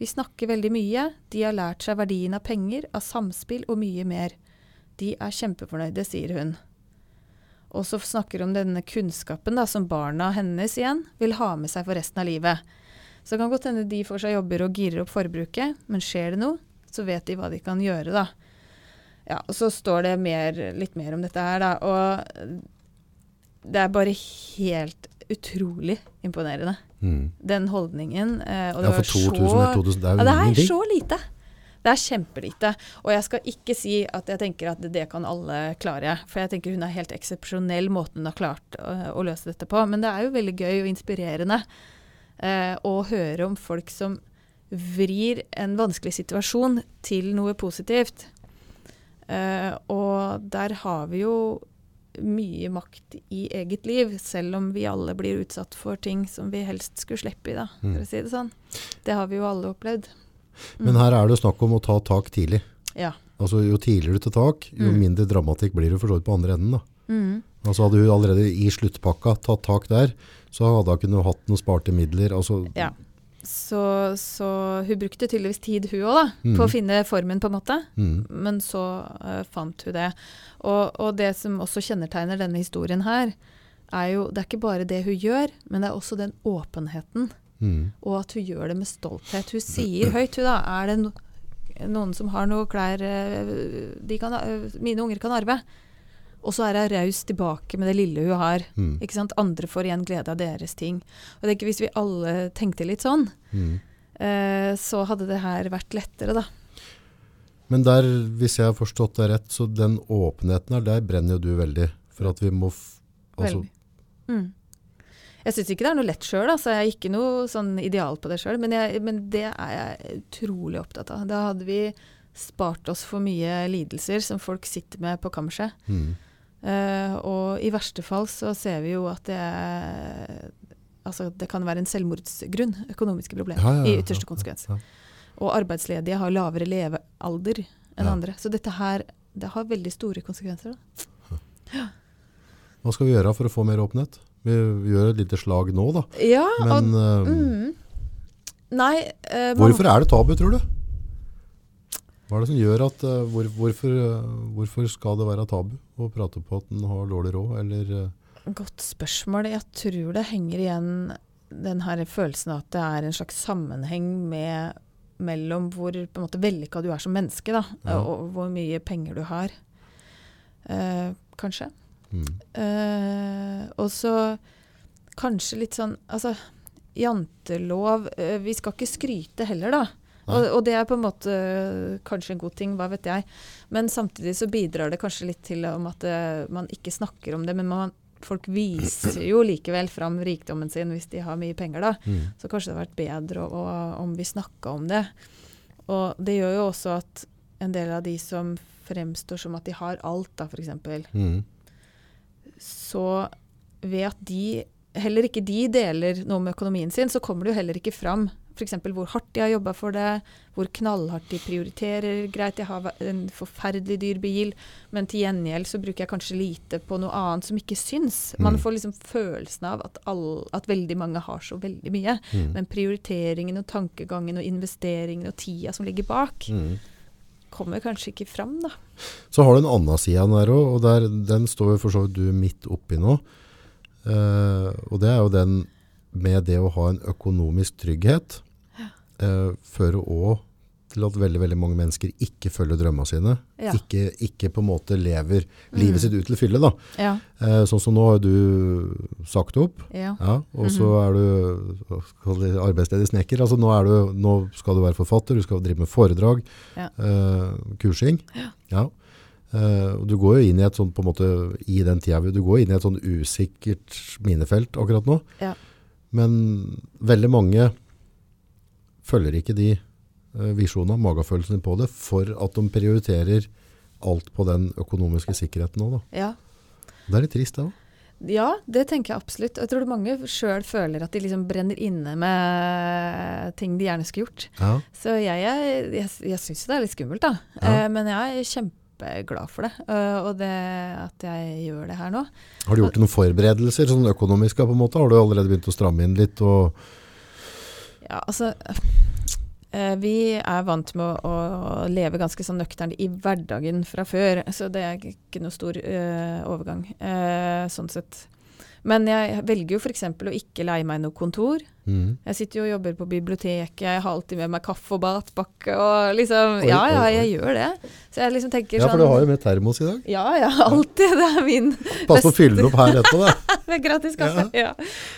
Vi snakker veldig mye, de har lært seg verdien av penger, av samspill og mye mer. De er kjempefornøyde, sier hun. Og så snakker hun om denne kunnskapen da, som barna hennes igjen vil ha med seg for resten av livet. Så det kan godt hende de får seg jobber og girer opp forbruket, men skjer det noe, så vet de hva de kan gjøre, da. Ja, og så står det mer, litt mer om dette her, da. Og det er bare helt utrolig imponerende. Mm. Den holdningen. Eh, og det Ja, for 2000 så, 2000, det er jo ja, det er så lite. Det er kjempelite. Og jeg skal ikke si at jeg tenker at det kan alle klare. For jeg tenker hun er helt eksepsjonell måten hun har klart å, å løse dette på. Men det er jo veldig gøy og inspirerende eh, å høre om folk som vrir en vanskelig situasjon til noe positivt. Eh, og der har vi jo mye makt i eget liv, selv om vi alle blir utsatt for ting som vi helst skulle slippe i, da, Mm. for å si det sånn. Det har vi jo alle opplevd. Men her er det snakk om å ta tak tidlig. Ja. Altså Jo tidligere du tar tak, jo Mm. mindre dramatikk blir det for så vidt på andre enden. da. Mm. Altså Hadde hun allerede i sluttpakka tatt tak der, så hadde hun kunnet hatt noen sparte midler. altså ja. Så, så hun brukte tydeligvis tid, hun òg, Mm. på å finne formen, på en måte. mm, Men så uh, fant hun det. Og, og det som også kjennetegner denne historien her, er jo Det er ikke bare det hun gjør, men det er også den åpenheten. Mm, Og at hun gjør det med stolthet. Hun sier høyt, hun da. Er det no noen som har noe klær eh, de kan, eh, mine unger kan arve? Og så er hun raus tilbake med det lille hun har. mm, Ikke sant? Andre får igjen glede av deres ting. Og jeg tenker Hvis vi alle tenkte litt sånn, mm. eh, så hadde det her vært lettere, da. Men der, hvis jeg har forstått det rett, så den åpenheten her, der brenner jo du veldig. For at vi må altså. Mm. Jeg syns ikke det er noe lett sjøl, altså. jeg er ikke noe sånn ideal på det sjøl. Men, men det er jeg utrolig opptatt av. Da hadde vi spart oss for mye lidelser som folk sitter med på kammerset. mm, Uh, og i verste fall så ser vi jo at det er Altså, det kan være en selvmordsgrunn, økonomiske problemer, Ja, ja, ja, i ytterste konsekvens. Og arbeidsledige har lavere levealder enn andre. Så dette her, det har veldig store konsekvenser. Da. Hva skal vi gjøre for å få mer åpenhet? Vi gjør et lite slag nå, da. Ja, Men og eh, mm, Nei eh, hvorfor er det tabu, tror du? Hva er det som gjør at uh, hvor, hvorfor, uh, hvorfor skal det være tabu å prate på at en har dårlig råd, eller uh, Godt spørsmål. Jeg tror det henger igjen den her følelsen av at det er en slags sammenheng med, mellom hvor på måte vellykka du er som menneske, da, Ja. og hvor mye penger du har. Kanskje. Mm, Eh, og så kanskje litt sånn Altså, jantelov uh, Vi skal ikke skryte heller, da. Og, og det er på en måte kanskje en god ting, hva vet jeg. Men samtidig så bidrar det kanskje litt til om at eh, man ikke snakker om det. Men man, folk viser jo likevel fram rikdommen sin hvis de har mye penger, da. Mm. Så kanskje det hadde vært bedre å, å, om vi snakka om det. Og det gjør jo også at en del av de som fremstår som at de har alt, da f.eks., Mm. Så ved at de heller ikke de deler noe med økonomien sin, så kommer det jo heller ikke fram f.eks. hvor hardt de har jobba for det, hvor knallhardt de prioriterer. Greit, jeg har en forferdelig dyr bil, men til gjengjeld så bruker jeg kanskje lite på noe annet som ikke syns. Man Mm. får liksom følelsen av at, all, at veldig mange har så veldig mye. Mm. Men prioriteringen og tankegangen og investeringen og tida som ligger bak, Mm. Kommer kanskje ikke fram, da. Så har du en annen side der òg, og der, den står jo for så vidt du midt oppi nå. Eh, og det er jo den med det å ha en økonomisk trygghet, uh, fører òg til at veldig veldig mange mennesker ikke følger drømmene sine. Ja. Ikke, ikke på en måte lever livet sitt ut til fylle. da. Ja. Eh, sånn som nå har du sagt opp, ja. ja, og så er du arbeidsledig snekker. Altså, nå, du, nå skal du være forfatter, du skal drive med foredrag, eh, kursing. Ja. Eh, du går jo inn i et sånt, på en måte, i den tida, du går inn i et sånn usikkert minefelt akkurat nå. Ja. Men veldig mange følger ikke de uh, visjonene, magefølelsen på det, for at de prioriterer alt på den økonomiske sikkerheten nå. Da. ja. Det er litt trist, det òg. Ja, det tenker jeg absolutt. Jeg tror mange sjøl føler at de liksom brenner inne med ting de gjerne skulle gjort. Ja. Så jeg, er- jeg, jeg syns det er litt skummelt, da. Ja. Eh, men jeg er kjempeglad for det. Uh, og det at jeg gjør det her nå. Har du gjort noen forberedelser, sånn økonomiske på en måte? Har du allerede begynt å stramme inn litt? Og, Ja, altså eh, Vi er vant med å, å leve ganske sånn nøkternt i hverdagen fra før, så det er ikke noe stor eh, overgang eh, sånn sett. Men jeg velger jo f.eks. å ikke leie meg noe kontor. Mm. Jeg sitter jo og jobber på biblioteket, jeg har alltid med meg kaffe og matpakke og liksom Oi, Ja, ja, oi. jeg gjør det. Så jeg liksom tenker ja, sånn for du har jo med termos i dag. Ja, ja, <laughs> alltid. Det er min Pass på å fylle den opp her etterpå. da. <laughs> med gratis kaffe. Ja.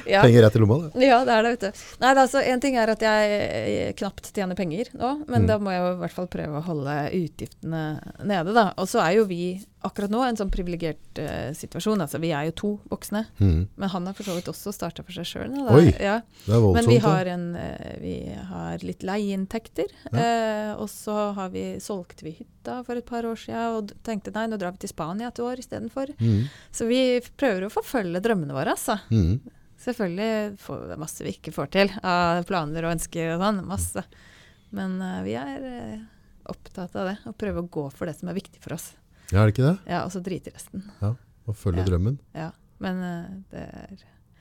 Ja. Penger rett i lomma. det. Ja, det er det, vet du. Nei, altså, En ting er at jeg eh, knapt tjener penger nå, men Mm. da må jeg jo i hvert fall prøve å holde utgiftene nede, da. Og så er jo vi akkurat nå en sånn privilegert uh, situasjon. Altså, vi er jo to voksne, Mm. men han har for så vidt også starta for seg sjøl. Oi, Ja. Det voldsomt. Men vi har, en, eh, vi har litt leieinntekter. Eh, og så har vi, solgte vi hytta for et par år siden og tenkte nei, nå drar vi til Spania et år istedenfor. Mm. Så vi prøver å forfølge drømmene våre, altså. Mm. Selvfølgelig får vi masse vi ikke får til av planer og ønsker og sånn. Masse. Men uh, vi er uh, opptatt av det, og prøver å gå for det som er viktig for oss. Ja, er det ikke det? Ja, Og så drite i resten. Og følge Ja. drømmen. Ja. Men uh, det er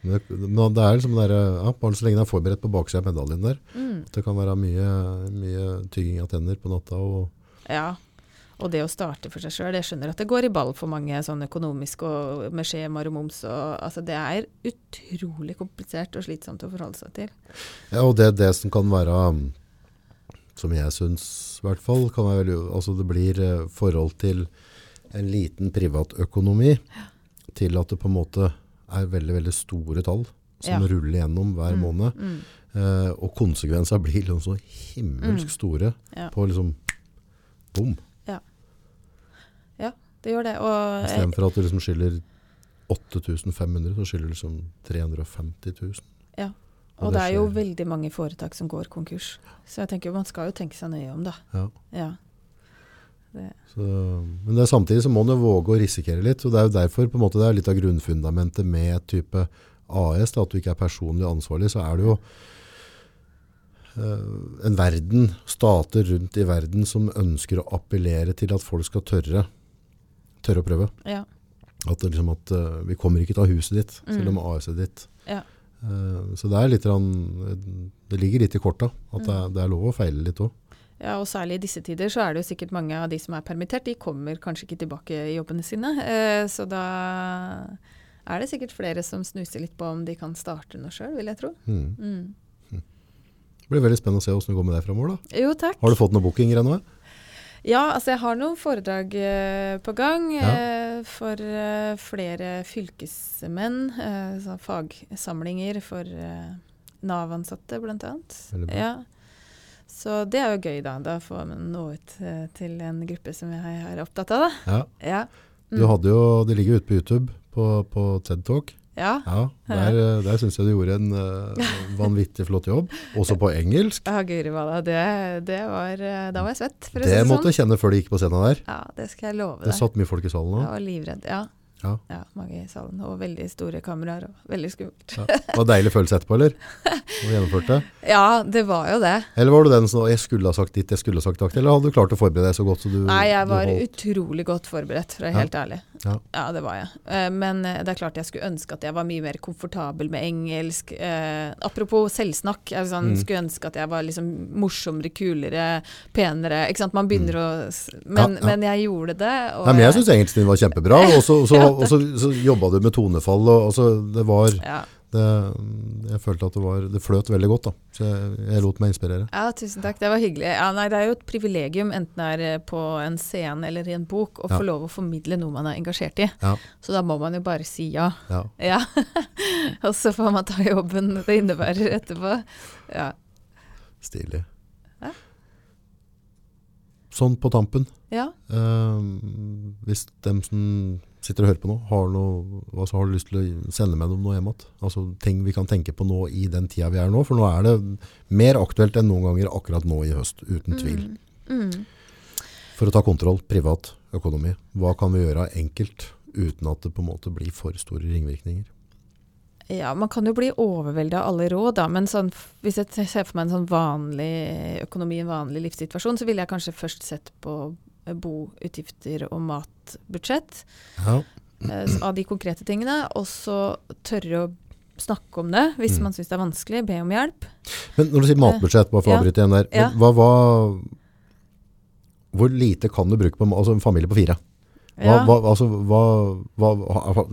det, men det er liksom der, ja, bare så lenge det er forberedt på baksida av medaljen der. mm, Det kan være mye, mye tygging av tenner på natta. Og, Ja. Og det å starte for seg sjøl, jeg skjønner at det går i ball for mange sånn økonomisk og med skjemaer og moms og Altså det er utrolig komplisert og slitsomt å forholde seg til. ja, og det, er det som kan være, som jeg syns i hvert fall, kan være veldig, altså det blir eh, forhold til en liten privatøkonomi til at det på en måte er veldig, veldig store tall som Ja. ruller gjennom hver Mm, måned. Mm. Eh, og konsekvenser blir liksom så himmelsk Mm. store Ja. på liksom bom. Ja, Det gjør det. Og jeg, Istedenfor at du liksom skylder 8500, så skylder du liksom 350 000. Ja. Og og det det er jo veldig mange foretak som går konkurs. Så jeg tenker man skal jo tenke seg nøye om, da. Ja. Det, Så, men det er samtidig så må man jo våge å risikere litt. og Det er jo derfor på en måte det er litt av grunnfundamentet med type AS, da, at du ikke er personlig ansvarlig. Så er det jo eh, en verden, stater rundt i verden, som ønsker å appellere til at folk skal tørre, tørre å prøve. ja. At, liksom at eh, vi kommer ikke til å ha huset ditt, selv om Mm. AS-et ditt. Ja. Eh, så det er litt det ligger litt i korta, at det, er, det er lov å feile litt òg. Ja, og særlig i disse tider så er det jo sikkert mange av de som er permittert, de kommer kanskje ikke tilbake i jobbene sine. Eh, så da er det sikkert flere som snuser litt på om de kan starte noe sjøl, vil jeg tro. Mm. Mm. Det blir veldig spennende å se hvordan det går med deg framover. da. Jo, takk. Har du fått noen bookinger ennå? Ja, altså jeg har noen foredrag eh, på gang. Ja. Eh, for flere fylkesmenn, eh, fagsamlinger for Nav-ansatte bra. Ja. Så det er jo gøy, da. Da får man nå ut eh, til en gruppe som jeg er opptatt av. Da. Ja. Ja. Du hadde jo, det ligger ute på YouTube på, på TED Talk. ja. Ja, der, der syns jeg du gjorde en uh, vanvittig flott jobb. Også på engelsk. Ja, guri malla. Det, det var eh, Da var jeg svett, for å Det sånn. det måtte sånn. du kjenne før du gikk på scenen der. Ja, det skal jeg love deg. Det satt mye folk i salen Jeg nå. var livredd. Ja. Ja. ja, mange i salen. Og veldig store kameraer. Og veldig skummelt. Ja. Det var deilig følelse etterpå, eller? Og gjennomført det. <laughs> Ja, det var jo det. Eller var du den som jeg skulle ha sagt ditt, jeg skulle ha sagt dakt, eller hadde du klart å forberede deg så godt så du Nei, jeg var utrolig godt forberedt, for å være Ja. helt ærlig. Ja. Ja, det var jeg. Eh, Men eh, det er klart jeg skulle ønske at jeg var mye mer komfortabel med engelsk. Eh, apropos selvsnakk. Jeg sånn, Mm. skulle ønske at jeg var liksom morsommere, kulere, penere. Ikke sant? Man begynner å Men, Mm. Ja, ja. men jeg gjorde det. Nei, men jeg syns engelsken din var kjempebra, <laughs> og så, og så, så, jobba du med tonefall, og, og så det var ja. det, Jeg følte at det var Det fløt veldig godt, da. Så jeg, jeg lot meg inspirere. ja, tusen takk. Det var hyggelig. Ja, nei, det er jo et privilegium, enten det er eh, på en scene eller i en bok, å få lov å formidle noe man er engasjert i. Ja. Så da må man jo bare si ja. ja. <laughs> Ja. og så får man ta jobben det innebærer etterpå. Ja. Stilig. Ja. Sånn på tampen, ja. Uh, hvis dem som sitter og hører på nå, har, noe, altså har du lyst til å sende med noe hjem igjen? Altså ting vi kan tenke på nå i den tida vi er nå, for nå er det mer aktuelt enn noen ganger akkurat nå i høst, uten tvil. Mm. Mm. For å ta kontroll, privat økonomi, hva kan vi gjøre enkelt uten at det på en måte blir for store ringvirkninger? Ja, man kan jo bli overveldet av alle råd, da. Men sånn, hvis jeg ser for meg en sånn vanlig økonomi, en vanlig livssituasjon, så ville jeg kanskje først sett på boutgifter og matbudsjett. Ja, eh, av de konkrete tingene. Og så tørre å snakke om det hvis Mm. man syns det er vanskelig. Be om hjelp. Men når du sier matbudsjett, bare for å avbryte igjen der, Ja. hva, hva, hvor lite kan du bruke på altså en familie på fire? Hva, hva, altså,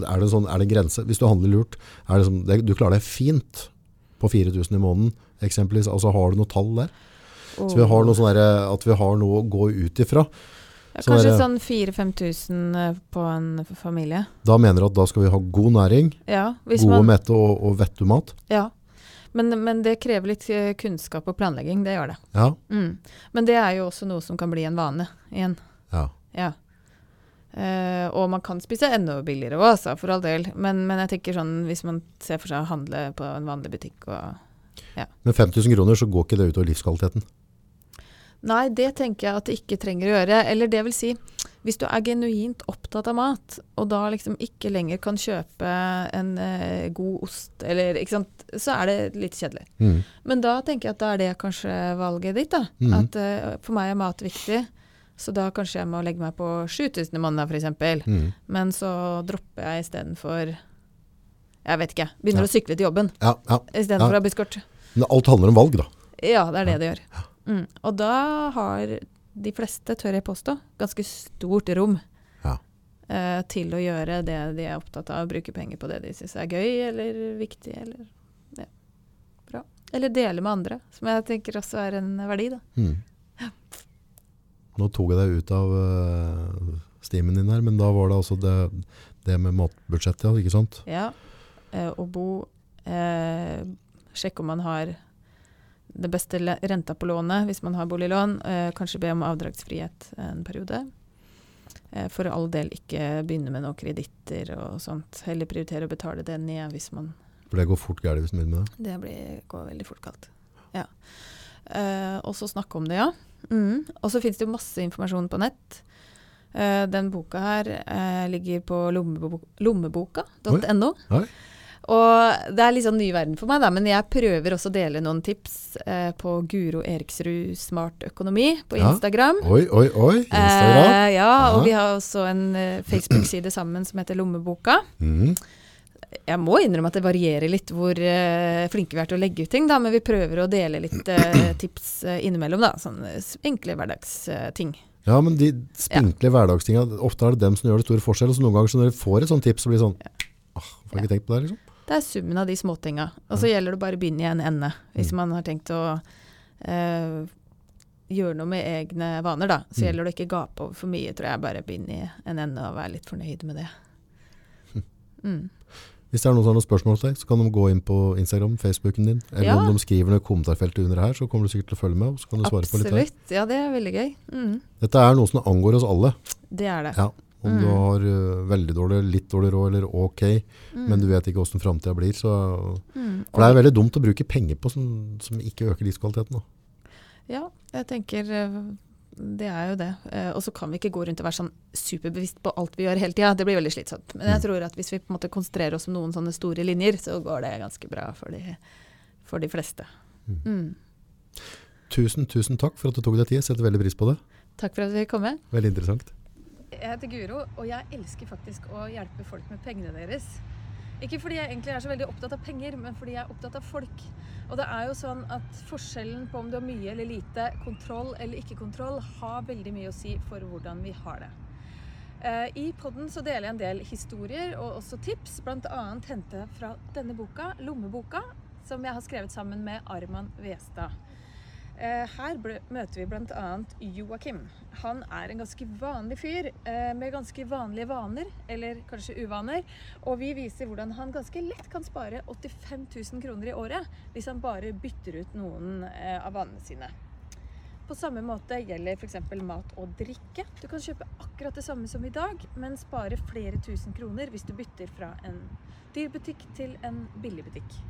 er, det sånn, er det en grense? Hvis du handler lurt, er det sånn, det, du klarer deg fint på 4000 i måneden, eksempelvis. Altså, har du noe tall der? Så vi har noe sånn at vi har noe å gå ut ifra. Ja, kanskje der- sånn 4000-5000 eh, på en familie. Da mener du at da skal vi ha god næring, Ja, gode, man, mette og, og vettu mat. ja. Men, men det krever litt eh, kunnskap og planlegging, det gjør det. Ja, Mm. Men det er jo også noe som kan bli en vane igjen. ja. Ja. Eh, og man kan spise enda billigere òg, altså, for all del. Men, men jeg tenker sånn hvis man ser for seg å handle på en vanlig butikk og Med 5000 kroner så går ikke det utover livskvaliteten. Nei, det tenker jeg at det ikke trenger å gjøre. Eller det vil si, hvis du er genuint opptatt av mat, og da liksom ikke lenger kan kjøpe en eh, god ost, eller ikke sant, så er det litt kjedelig. Mm. Men da tenker jeg at da er det kanskje valget ditt, da. Mm. At eh, for meg er mat viktig. Så da kanskje jeg må legge meg på 7000 i måneden, f.eks. Mm. Men så dropper jeg istedenfor Jeg vet ikke. Begynner Ja. å sykle til jobben Ja, ja. istedenfor Ja. å ha busskort. Men alt handler om valg, da. Ja, det er det det gjør. Mm. Og da har de fleste, tør jeg påstå, ganske stort rom Ja. uh, til å gjøre det de er opptatt av, bruke penger på det de syns er gøy eller viktig eller ja, bra. Eller dele med andre, som jeg tenker også er en verdi, da. Mm. Nå tok jeg deg ut av uh, stimen din her, men da var det altså det, det med matbudsjettet, ikke sant? Ja. Uh, å bo eh, Sjekke om man har det beste renta på lånet hvis man har boliglån. Eh, kanskje be om avdragsfrihet en periode. Eh, for all del ikke begynne med noen kreditter og sånt. Heller prioritere å betale det ned hvis man For det går fort galt hvis man begynner med det. Det blir, går veldig fort galt. Ja. Eh, og så snakke om det, ja. Mm. Og så finnes det jo masse informasjon på nett. Eh, den boka her eh, ligger på lommebo lommeboka.no. Og det er litt sånn ny verden for meg, da, men jeg prøver også å dele noen tips eh, på Guro Eriksrud Smart økonomi på Ja. Instagram. Oi, oi, oi. Instagram. Eh, ja, og vi har også en eh, Facebook-side sammen som heter Lommeboka. Mm. Jeg må innrømme at det varierer litt hvor eh, flinke vi er til å legge ut ting, da, men vi prøver å dele litt eh, <clears throat> tips eh, innimellom. da, Sånne enkle hverdagsting. Ja, men de spinkle hverdagstinga, ofte er det dem som gjør det store forskjell. Så noen ganger så når du får et sånt tips, så blir det sånn Åh, får jeg ikke tenkt på det, liksom? Det er summen av de småtinga. Og så gjelder det bare å begynne i en ende, hvis Mm. man har tenkt å eh, gjøre noe med egne vaner, da, så Mm. gjelder det å ikke gape over for mye, tror jeg. Bare begynne i en ende og være litt fornøyd med det. <laughs> Mm. Hvis det er noen som har noen spørsmål til deg, så kan de gå inn på Instagram, Facebooken din. Eller Ja. om de skriver noe i kommentarfeltet under her, så kommer du sikkert til å følge med. Og så kan du svare på litt. Absolutt. Ja, det er veldig gøy. Mm. Dette er noe som angår oss alle. Det er det. Ja. Om du Mm. har uh, veldig dårlig, litt dårlig råd eller ok, Mm. men du vet ikke hvordan framtida blir. Så, Mm. for det er veldig dumt å bruke penger på som, som ikke øker livskvaliteten. Da. Ja, jeg tenker eh, det er jo det. Uh, Og så kan vi ikke gå rundt og være sånn superbevisst på alt vi gjør hele tida. Det blir veldig slitsomt. Men jeg Mm. tror at hvis vi på en måte konsentrerer oss om noen sånne store linjer, så går det ganske bra for de, for de fleste. Mm. Tusen, tusen takk for at du tok deg tid. Setter veldig pris på det. Takk for at vi kom med. Veldig interessant. Jeg heter Guro, og jeg elsker faktisk å hjelpe folk med pengene deres. Ikke fordi jeg egentlig er så veldig opptatt av penger, men fordi jeg er opptatt av folk. Og det er jo sånn at forskjellen på om du har mye eller lite kontroll eller ikke kontroll, har veldig mye å si for hvordan vi har det. Eh, I podden så deler jeg en del historier og også tips, bl.a. hente fra denne boka, Lommeboka, som jeg har skrevet sammen med Arman Westad. Eh, Her møter vi bl.a. Joakim. Han er en ganske vanlig fyr eh, med ganske vanlige vaner, eller kanskje uvaner. Og vi viser hvordan han ganske lett kan spare 85 000 kroner i året hvis han bare bytter ut noen eh, av vanene sine. På samme måte gjelder f.eks. mat og drikke. Du kan kjøpe akkurat det samme som i dag, men spare flere tusen kroner hvis du bytter fra en dyr butikk til en billig butikk.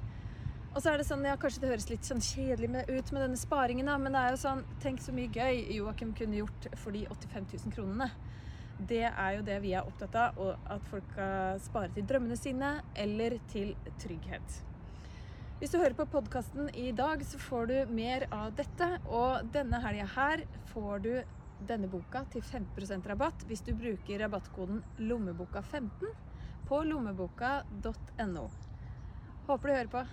Og så er det sånn, ja, Kanskje det høres litt sånn kjedelig med, ut med denne sparingen, da, men det er jo sånn, tenk så mye gøy Joakim kunne gjort for de 85 000 kronene. Det er jo det vi er opptatt av, og at folk skal spare til drømmene sine eller til trygghet. Hvis du hører på podkasten i dag, så får du mer av dette. Og denne helga her får du denne boka til 15 rabatt hvis du bruker rabattkoden lommeboka15 på lommeboka.no. Håper du hører på.